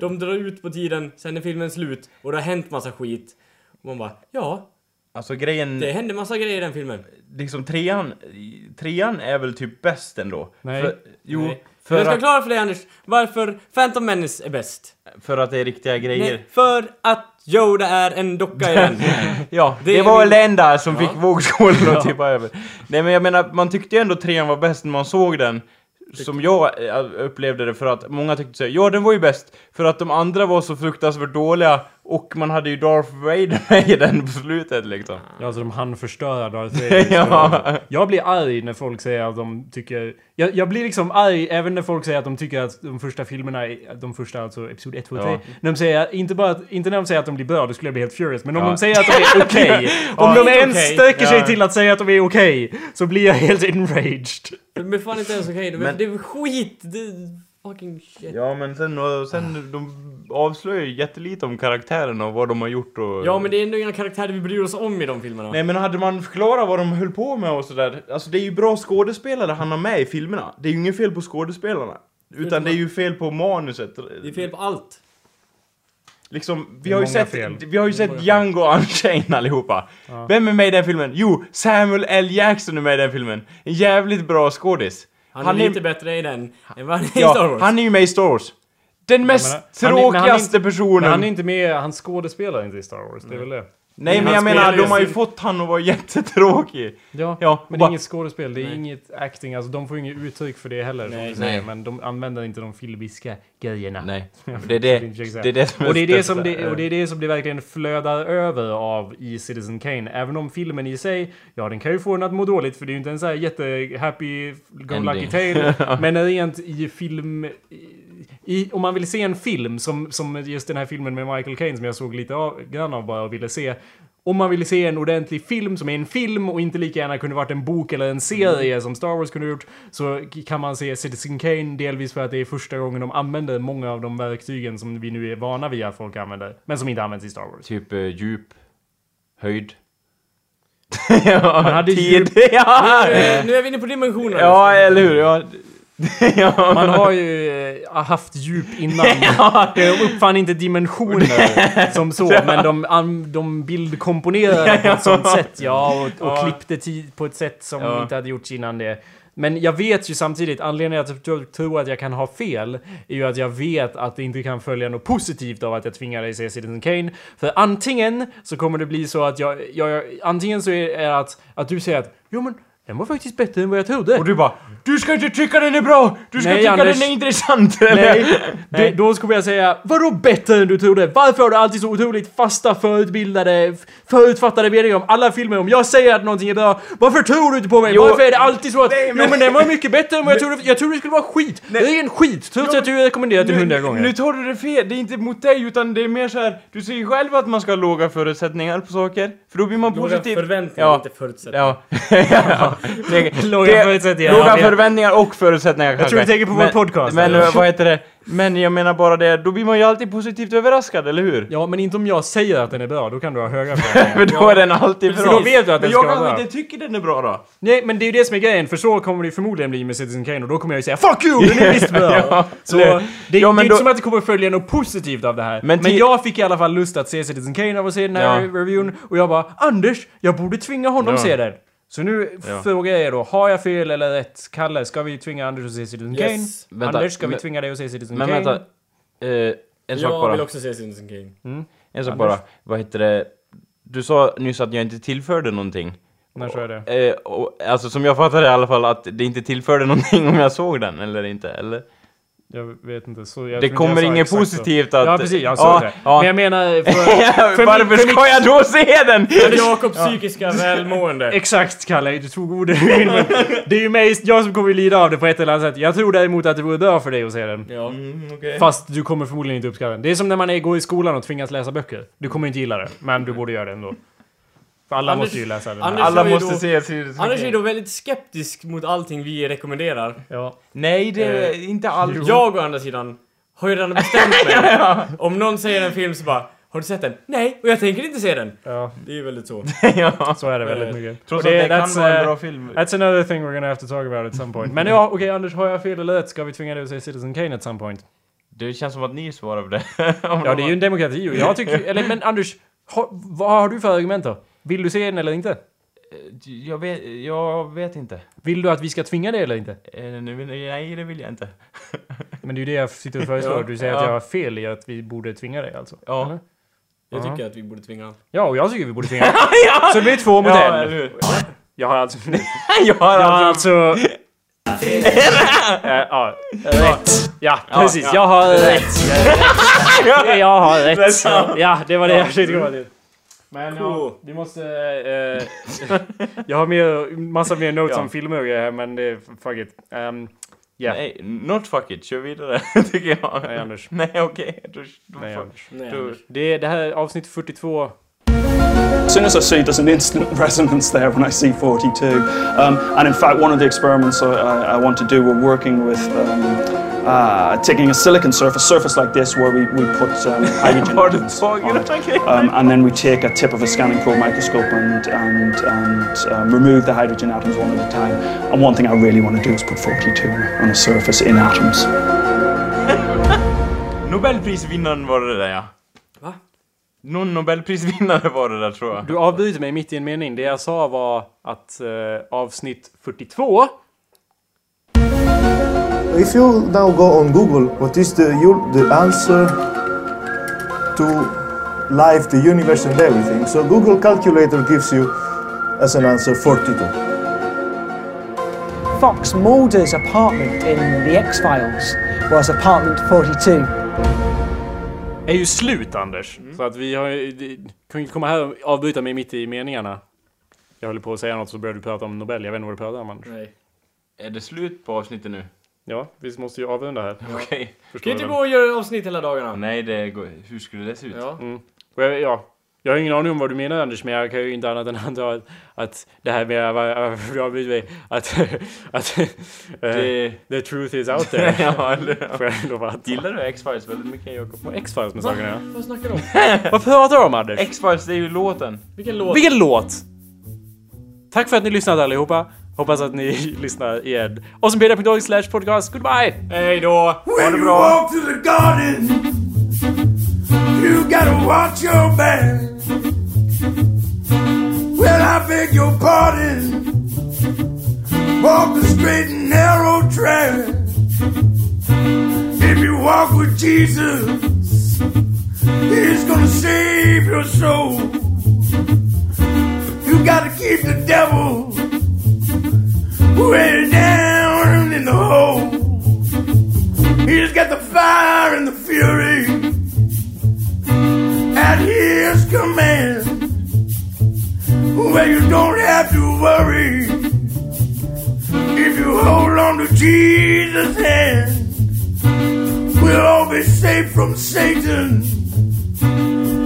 [SPEAKER 7] de drar ut på tiden, sen är filmen slut och det har hänt massa skit. Och man bara, ja,
[SPEAKER 3] Alltså grejen...
[SPEAKER 7] det hände massa grejer i den filmen.
[SPEAKER 3] Liksom trean... Trean är väl typ bäst ändå.
[SPEAKER 1] Nej.
[SPEAKER 3] För, jo,
[SPEAKER 7] Nej.
[SPEAKER 3] för
[SPEAKER 7] jag ska
[SPEAKER 3] att,
[SPEAKER 7] förklara för dig Anders, varför Phantom Menace är bäst.
[SPEAKER 3] för att det är riktiga grejer.
[SPEAKER 7] Nej, för att Yoda är en docka igen.
[SPEAKER 3] Ja, det,
[SPEAKER 7] Det
[SPEAKER 3] var
[SPEAKER 7] min-
[SPEAKER 3] väl det enda som
[SPEAKER 7] Ja.
[SPEAKER 3] fick vågskålen att tippa över. Nej men jag menar, man tyckte ju ändå trean var bäst när man såg den. Som jag eh, upplevde det för att många tyckte så här, ja den var ju bäst. För att de andra var så fruktansvärt dåliga Och man hade ju Darth Vader med i den på slutet liksom.
[SPEAKER 1] Ja, alltså de hann förstöra Darth Vader.
[SPEAKER 3] Ja.
[SPEAKER 1] Jag blir arg när folk säger att de tycker... Jag, jag blir liksom arg även när folk säger att de tycker att de första filmerna, de första alltså Episod 1, 2, 3.
[SPEAKER 3] Ja.
[SPEAKER 1] När de säger, inte bara att, inte när de säger att de blir bra, då skulle jag bli helt furious. Men om
[SPEAKER 3] Ja.
[SPEAKER 1] de säger att de är okej, om
[SPEAKER 7] Ja,
[SPEAKER 1] de ens
[SPEAKER 7] okej.
[SPEAKER 1] sträcker sig till att säga att de är okej, så blir jag helt enraged.
[SPEAKER 7] Är fan inte ens okej.
[SPEAKER 3] Men-
[SPEAKER 7] Det är skit! Det fucking shit.
[SPEAKER 3] Ja men sen, och sen de avslöjar ju jättelite om karaktärerna och vad de har gjort och...
[SPEAKER 7] Ja men det är ändå inga karaktärer vi bryr oss om i de filmerna.
[SPEAKER 3] Nej men hade man förklarat vad de höll på med och sådär. Alltså det är ju bra skådespelare han har med i filmerna. Det är ju inget fel på skådespelarna. Utan det är ju fel på manuset.
[SPEAKER 7] Det är fel på allt.
[SPEAKER 3] Liksom, vi har ju sett,
[SPEAKER 1] fel.
[SPEAKER 3] vi har ju sett Django Unchained allihopa. Vem är med i den filmen? Jo, Samuel L. Jackson är med i den filmen. En jävligt bra skådis.
[SPEAKER 7] Han, är lite bättre i den än vad han är i Star Wars.
[SPEAKER 3] han är ju med i Star Wars. Den mest
[SPEAKER 1] men han- han är- men han är
[SPEAKER 3] tråkigaste
[SPEAKER 1] inte-
[SPEAKER 3] personen.
[SPEAKER 1] Men han är inte med, han skådespelar inte i Star Wars, det är väl det?
[SPEAKER 3] Nej men jag menar,
[SPEAKER 7] ju
[SPEAKER 3] de har ju
[SPEAKER 7] sin-
[SPEAKER 3] fått han att vara jättetråkig.
[SPEAKER 1] Ja,
[SPEAKER 3] Ja,
[SPEAKER 1] men det
[SPEAKER 3] bara-
[SPEAKER 1] är inget skådespel, det är inget acting, alltså de får inget uttryck för det heller.
[SPEAKER 7] Nej,
[SPEAKER 1] Nej,
[SPEAKER 3] nej.
[SPEAKER 1] nej. Men de använder inte de filmiska grejerna.
[SPEAKER 3] Nej, det är det, det är det som är
[SPEAKER 1] och det är det, som det, och det är det som det verkligen flödar över av i Citizen Kane. Även om filmen i sig, ja den kan ju få en att må dåligt för det är ju inte en sån här jätte-happy go lucky
[SPEAKER 3] Ending.
[SPEAKER 1] tale. men rent i film... I, i, om man vill se en film som, som just den här filmen med Michael Caine som jag såg lite av, grann av bara och ville se. Om man vill se en ordentlig film som är en film och inte lika gärna kunde varit en bok eller en serie som Star Wars kunde gjort så kan man se Citizen Kane delvis för att det är första gången de använder många av de verktygen som vi nu är vana vid att folk använder men som inte används i Star Wars.
[SPEAKER 3] Typ eh, djup, höjd.
[SPEAKER 1] Man hade
[SPEAKER 3] tid.
[SPEAKER 1] djup,
[SPEAKER 3] ja.
[SPEAKER 7] Nu, nu är vi inne på dimensioner.
[SPEAKER 3] ja, eller hur? Ja. ja.
[SPEAKER 1] man har ju eh, haft djup innan. De uppfann inte dimensioner som så, men de, an- de bildkomponerade på ett sånt sätt, ja, och, och
[SPEAKER 3] Ja.
[SPEAKER 1] klippte tid på ett sätt som
[SPEAKER 3] Ja.
[SPEAKER 1] inte hade gjorts innan det. Men jag vet ju samtidigt, anledningen till att jag tror att jag kan ha fel, är ju att jag vet att det inte kan följa något positivt av att jag tvingar dig se Citizen Kane. För antingen så kommer det bli så att jag, jag antingen så är det att, att du säger att jo men den var faktiskt bättre än vad jag trodde.
[SPEAKER 3] Och du bara Du ska inte tycka den är bra! Du ska
[SPEAKER 1] Nej,
[SPEAKER 3] tycka
[SPEAKER 1] Anders.
[SPEAKER 3] den är intressant! Eller?
[SPEAKER 1] Nej, det, då skulle jag säga Vadå bättre än du trodde? Varför har du alltid så otroligt fasta, förutbildade, förutfattade meningar om alla filmer? Om jag säger att någonting är bra, varför tror du inte på mig?
[SPEAKER 3] Jo.
[SPEAKER 1] varför är det alltid så att
[SPEAKER 3] Nej, men-
[SPEAKER 1] Jo men den var mycket bättre än vad jag trodde, jag trodde det skulle vara skit! Det är en skit, trots att du rekommenderat det hundra gånger.
[SPEAKER 3] Nu tar du det fel, det är inte mot dig utan det är mer så här. Du säger ju själv att man ska ha låga förutsättningar på saker. För då blir man
[SPEAKER 7] Låga
[SPEAKER 3] positiv.
[SPEAKER 7] förväntningar,
[SPEAKER 3] Ja.
[SPEAKER 7] inte förutsättningar.
[SPEAKER 3] Ja. Det-
[SPEAKER 1] Låga
[SPEAKER 3] det-
[SPEAKER 1] förutsättningar,
[SPEAKER 3] Låga
[SPEAKER 1] men-
[SPEAKER 3] förväntningar och förutsättningar kanske.
[SPEAKER 1] tror du tänker på vår
[SPEAKER 3] Men-
[SPEAKER 1] podcast,
[SPEAKER 3] Men
[SPEAKER 1] eller?
[SPEAKER 3] vad heter det? Men jag menar bara det, då blir man ju alltid positivt överraskad, eller hur?
[SPEAKER 1] Ja, men inte om jag säger att den är bra, då kan du ha höga förväntningar.
[SPEAKER 3] För då är den alltid bra.
[SPEAKER 1] då vet du att den
[SPEAKER 3] Men
[SPEAKER 1] ska
[SPEAKER 3] jag
[SPEAKER 1] vara
[SPEAKER 3] kanske
[SPEAKER 1] bra.
[SPEAKER 3] inte tycker den är bra då.
[SPEAKER 1] Nej, men det är ju det som är grejen, för så kommer det ju förmodligen bli med Citizen Kane och då kommer jag ju säga FUCK YOU! Den är visst bra!
[SPEAKER 3] Ja,
[SPEAKER 1] så
[SPEAKER 3] eller-
[SPEAKER 1] det,
[SPEAKER 3] Ja,
[SPEAKER 1] det
[SPEAKER 3] men
[SPEAKER 1] är inte
[SPEAKER 3] då-
[SPEAKER 1] som att det kommer följa något positivt av det här. Men,
[SPEAKER 3] Men
[SPEAKER 1] jag fick i alla fall lust att se Citizen Kane av att se den här
[SPEAKER 3] Ja.
[SPEAKER 1] reviewn och jag bara Anders, jag borde tvinga honom
[SPEAKER 3] Ja.
[SPEAKER 1] se den. Så nu
[SPEAKER 3] Ja.
[SPEAKER 1] frågar jag er då, har jag fel eller rätt? Kalle, ska vi tvinga Anders att se Citizen
[SPEAKER 7] Yes.
[SPEAKER 1] Kane?
[SPEAKER 3] Vänta,
[SPEAKER 1] Anders, ska vi
[SPEAKER 3] men-
[SPEAKER 1] tvinga dig att se Citizen
[SPEAKER 3] Men
[SPEAKER 1] Kane?
[SPEAKER 3] vänta. Eh, en sak
[SPEAKER 7] Jag
[SPEAKER 3] bara.
[SPEAKER 7] vill också se Citizen Kane.
[SPEAKER 3] En sak
[SPEAKER 1] Anders?
[SPEAKER 3] bara. Vad heter det? Du sa nyss att jag inte tillförde någonting.
[SPEAKER 1] När så är det?
[SPEAKER 3] Eh, och, alltså som jag fattade i alla fall att det inte tillförde någonting om jag såg den, eller inte? Eller?
[SPEAKER 1] Jag vet inte. Så jag
[SPEAKER 3] Det kommer inget
[SPEAKER 1] exakt så.
[SPEAKER 3] positivt att...
[SPEAKER 1] Ja, precis. Jag sa
[SPEAKER 3] Ja,
[SPEAKER 1] det.
[SPEAKER 3] ja.
[SPEAKER 1] Men jag menar... För, för
[SPEAKER 3] Varför
[SPEAKER 1] min- för
[SPEAKER 3] ska
[SPEAKER 1] mitt-
[SPEAKER 3] jag då se den?
[SPEAKER 7] Jakobs psykiska välmående.
[SPEAKER 1] Exakt Kalle, du tog min mun. Det är ju mig, jag som kommer lida av det på ett eller annat sätt. Jag tror däremot att det vore bra för dig att se den.
[SPEAKER 7] Ja.
[SPEAKER 1] Fast du kommer förmodligen inte uppskatta den. Det är som när man är, går i skolan och tvingas läsa böcker. Du kommer inte gilla det, men du borde göra det ändå. För alla
[SPEAKER 7] Anders-
[SPEAKER 1] måste ju läsa den.
[SPEAKER 7] Anders-
[SPEAKER 3] Alla
[SPEAKER 7] har ju
[SPEAKER 3] måste
[SPEAKER 7] då-
[SPEAKER 3] se Citizen
[SPEAKER 7] Anders är då väldigt skeptisk mot allting vi rekommenderar.
[SPEAKER 1] Ja.
[SPEAKER 3] Nej, det är inte alls.
[SPEAKER 7] Jag å andra sidan har ju redan bestämt mig. Om någon säger en film så bara Har du sett den? Nej, och jag tänker inte se den.
[SPEAKER 1] ja,
[SPEAKER 7] Det är ju väldigt så.
[SPEAKER 3] ja.
[SPEAKER 1] så är det väldigt mycket.
[SPEAKER 3] Trots att det kan
[SPEAKER 1] that's,
[SPEAKER 3] vara en
[SPEAKER 1] eh,
[SPEAKER 3] bra film.
[SPEAKER 1] That's another thing we're gonna have to talk about at some point. Men ja, okej Anders, har jag fel eller rätt? Ska vi tvinga dig att se Citizen Kane at some point?
[SPEAKER 3] Det känns som att ni svarar på det.
[SPEAKER 1] Ja, det är ju en demokrati och jag tycker... Eller men Anders, ha, vad har du för argument då? Vill du se den eller inte?
[SPEAKER 3] Jag vet, jag vet inte.
[SPEAKER 1] Vill du att vi ska tvinga dig eller inte?
[SPEAKER 3] Eh, nu- Nej, det vill jag inte.
[SPEAKER 1] Men det är ju det jag sitter och föreslår. Du säger att jag har fel i att vi borde tvinga dig alltså.
[SPEAKER 3] Ja.
[SPEAKER 1] Eller?
[SPEAKER 7] Jag
[SPEAKER 1] Ja.
[SPEAKER 7] tycker att vi borde tvinga
[SPEAKER 1] Ja, och jag tycker vi borde tvinga dig. Så det blir två mot
[SPEAKER 3] Ja,
[SPEAKER 1] en.
[SPEAKER 3] eller hur?
[SPEAKER 1] Jag har alltså...
[SPEAKER 3] Jag har
[SPEAKER 1] Jag har
[SPEAKER 3] alltså...
[SPEAKER 1] alltså... Eh, Ja, rätt. Ja, precis. Jag har rätt. Jag har rätt. Ja, det var det jag försökte komma till. Men ja, vi måste... eh, jag har mer, massa mer notes
[SPEAKER 3] Ja.
[SPEAKER 1] om filmer och grejer här, men det är fuck it. Um, ja.
[SPEAKER 3] Nej, not fuck it. Kör vidare, tycker jag.
[SPEAKER 1] Nej, Anders.
[SPEAKER 3] Nej, okej. Då,
[SPEAKER 1] Nej, Anders. Det, det här är avsnitt 42.
[SPEAKER 6] As soon as I see there's an instant resonance there when I see 42. Um, and in fact, one of the experiments I, I, I want to do, we're working with um, uh, taking a silicon surface, surface like this, where we, we put um, hydrogen
[SPEAKER 3] Har du
[SPEAKER 6] atoms
[SPEAKER 3] tagit
[SPEAKER 6] on it.
[SPEAKER 3] det?
[SPEAKER 6] Um, and then we take a tip of a scanning probe microscope and, and, and um, remove the hydrogen atoms one at a time. And one thing I really want to do is put 42 on a surface in atoms.
[SPEAKER 3] Nobelprisvinnaren var det där, ja.
[SPEAKER 7] Va?
[SPEAKER 3] Någon Nobelprisvinnare var det där, tror jag.
[SPEAKER 1] Du avbryter mig mitt i en mening. Det jag sa var att eh, avsnitt 42
[SPEAKER 4] If you now go on Google, what is the, you, the answer to life, the universe, and everything? So Google Calculator gives you as an answer 42.
[SPEAKER 2] Fox Mulder's apartment in The X-Files was apartment 42.
[SPEAKER 1] är ju slut, Anders. Så att vi har ju- kan ju inte komma här och avbryta mig mitt i meningarna. Jag håller på att säga något så börjar du prata om Nobel. Jag vet inte vad du pratar om, Anders.
[SPEAKER 7] Nej.
[SPEAKER 3] Är det slut på avsnittet nu?
[SPEAKER 1] Ja, vi måste ju avrunda här.
[SPEAKER 3] Okej.
[SPEAKER 1] Förstår
[SPEAKER 7] Kan inte
[SPEAKER 1] du
[SPEAKER 7] gå och göra avsnitt hela dagarna?
[SPEAKER 3] Nej, det går... Hur skulle det se ut?
[SPEAKER 7] Ja.
[SPEAKER 1] Och jag, ja, jag har ingen aning om vad du menar Anders, men jag kan ju inte annat än anta att, att det här med varför jag bryr mig, att, att eh,
[SPEAKER 3] Det-
[SPEAKER 1] the truth is out there.
[SPEAKER 3] ja, eller
[SPEAKER 1] Får jag lova att...
[SPEAKER 3] Gillar du X-Files väldigt mycket, Jakob?
[SPEAKER 1] Vad X-Files med sakerna ja.
[SPEAKER 7] Vad snackar du om?
[SPEAKER 1] Vad pratar du om Anders?
[SPEAKER 3] X-Files, det är ju låten.
[SPEAKER 7] Vilken låt?
[SPEAKER 1] Vilken låt! Tack för att ni lyssnade allihopa. Hoppas att ni lyssnar igen. Awesomepedia.org slash podcast. Goodbye!
[SPEAKER 7] Hej då!
[SPEAKER 3] Ha det bra!
[SPEAKER 5] walk through the garden, you gotta watch your back. Well, I beg your pardon. Walk the straight and narrow track. If you walk with Jesus, He's gonna save your soul. You gotta keep the devil way down in the hole. He's got the fire and the fury at his command. Well, you don't have to worry if you hold on to Jesus' hand. We'll all be safe from Satan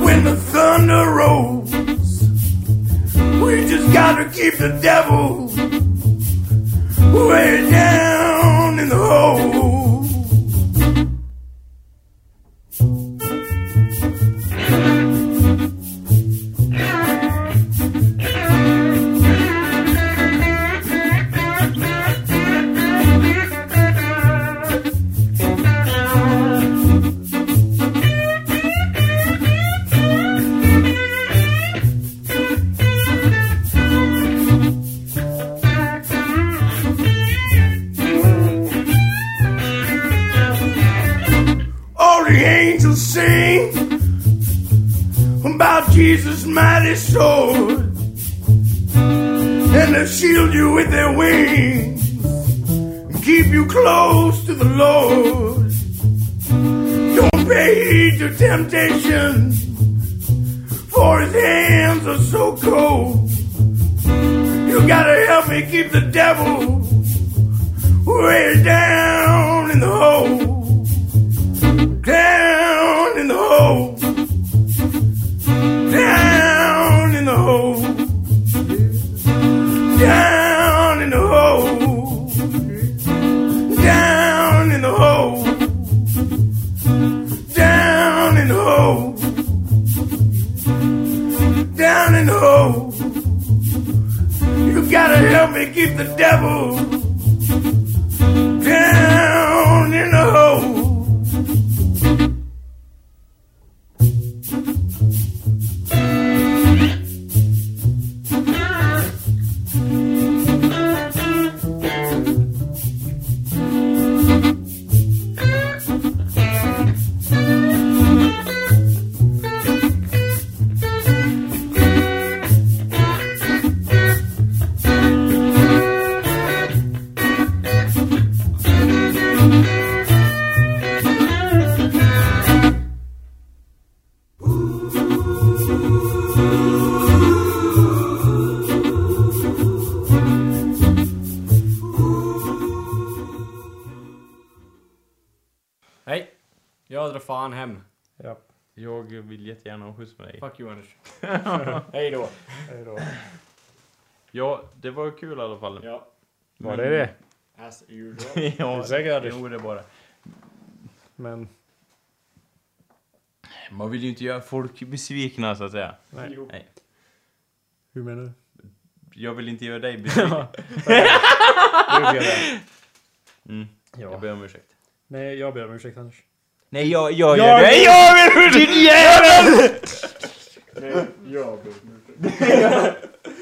[SPEAKER 5] when the thunder rolls. We just gotta keep the devil way down in the hole. Jesus' mighty sword, and they shield you with their wings and keep you close to the Lord. Don't pay heed to temptation, for his hands are so cold. You gotta help me keep the devil way down in the hole down in the hole, to keep the devil.
[SPEAKER 7] Jag drar fan hem.
[SPEAKER 3] Jag vill jättegärna ha skjuts med dig.
[SPEAKER 7] Fuck you Anders. Hej då.
[SPEAKER 3] Ja, det var kul i alla fall.
[SPEAKER 7] Ja.
[SPEAKER 1] Var det det?
[SPEAKER 7] As usual.
[SPEAKER 3] ja,
[SPEAKER 1] säker, Anders?
[SPEAKER 3] Jo, det var det.
[SPEAKER 1] Men...
[SPEAKER 3] Man vill ju inte göra folk besvikna så att säga.
[SPEAKER 1] Nej.
[SPEAKER 3] Nej.
[SPEAKER 1] Hur menar du?
[SPEAKER 3] Jag vill inte göra dig besviken. Mm.
[SPEAKER 1] Ja.
[SPEAKER 3] Jag ber om ursäkt.
[SPEAKER 1] Nej, jag ber om ursäkt Anders.
[SPEAKER 3] Nej, jag, jag gör det. Jag ber om ursäkt!
[SPEAKER 1] Nej, jag ursäkt.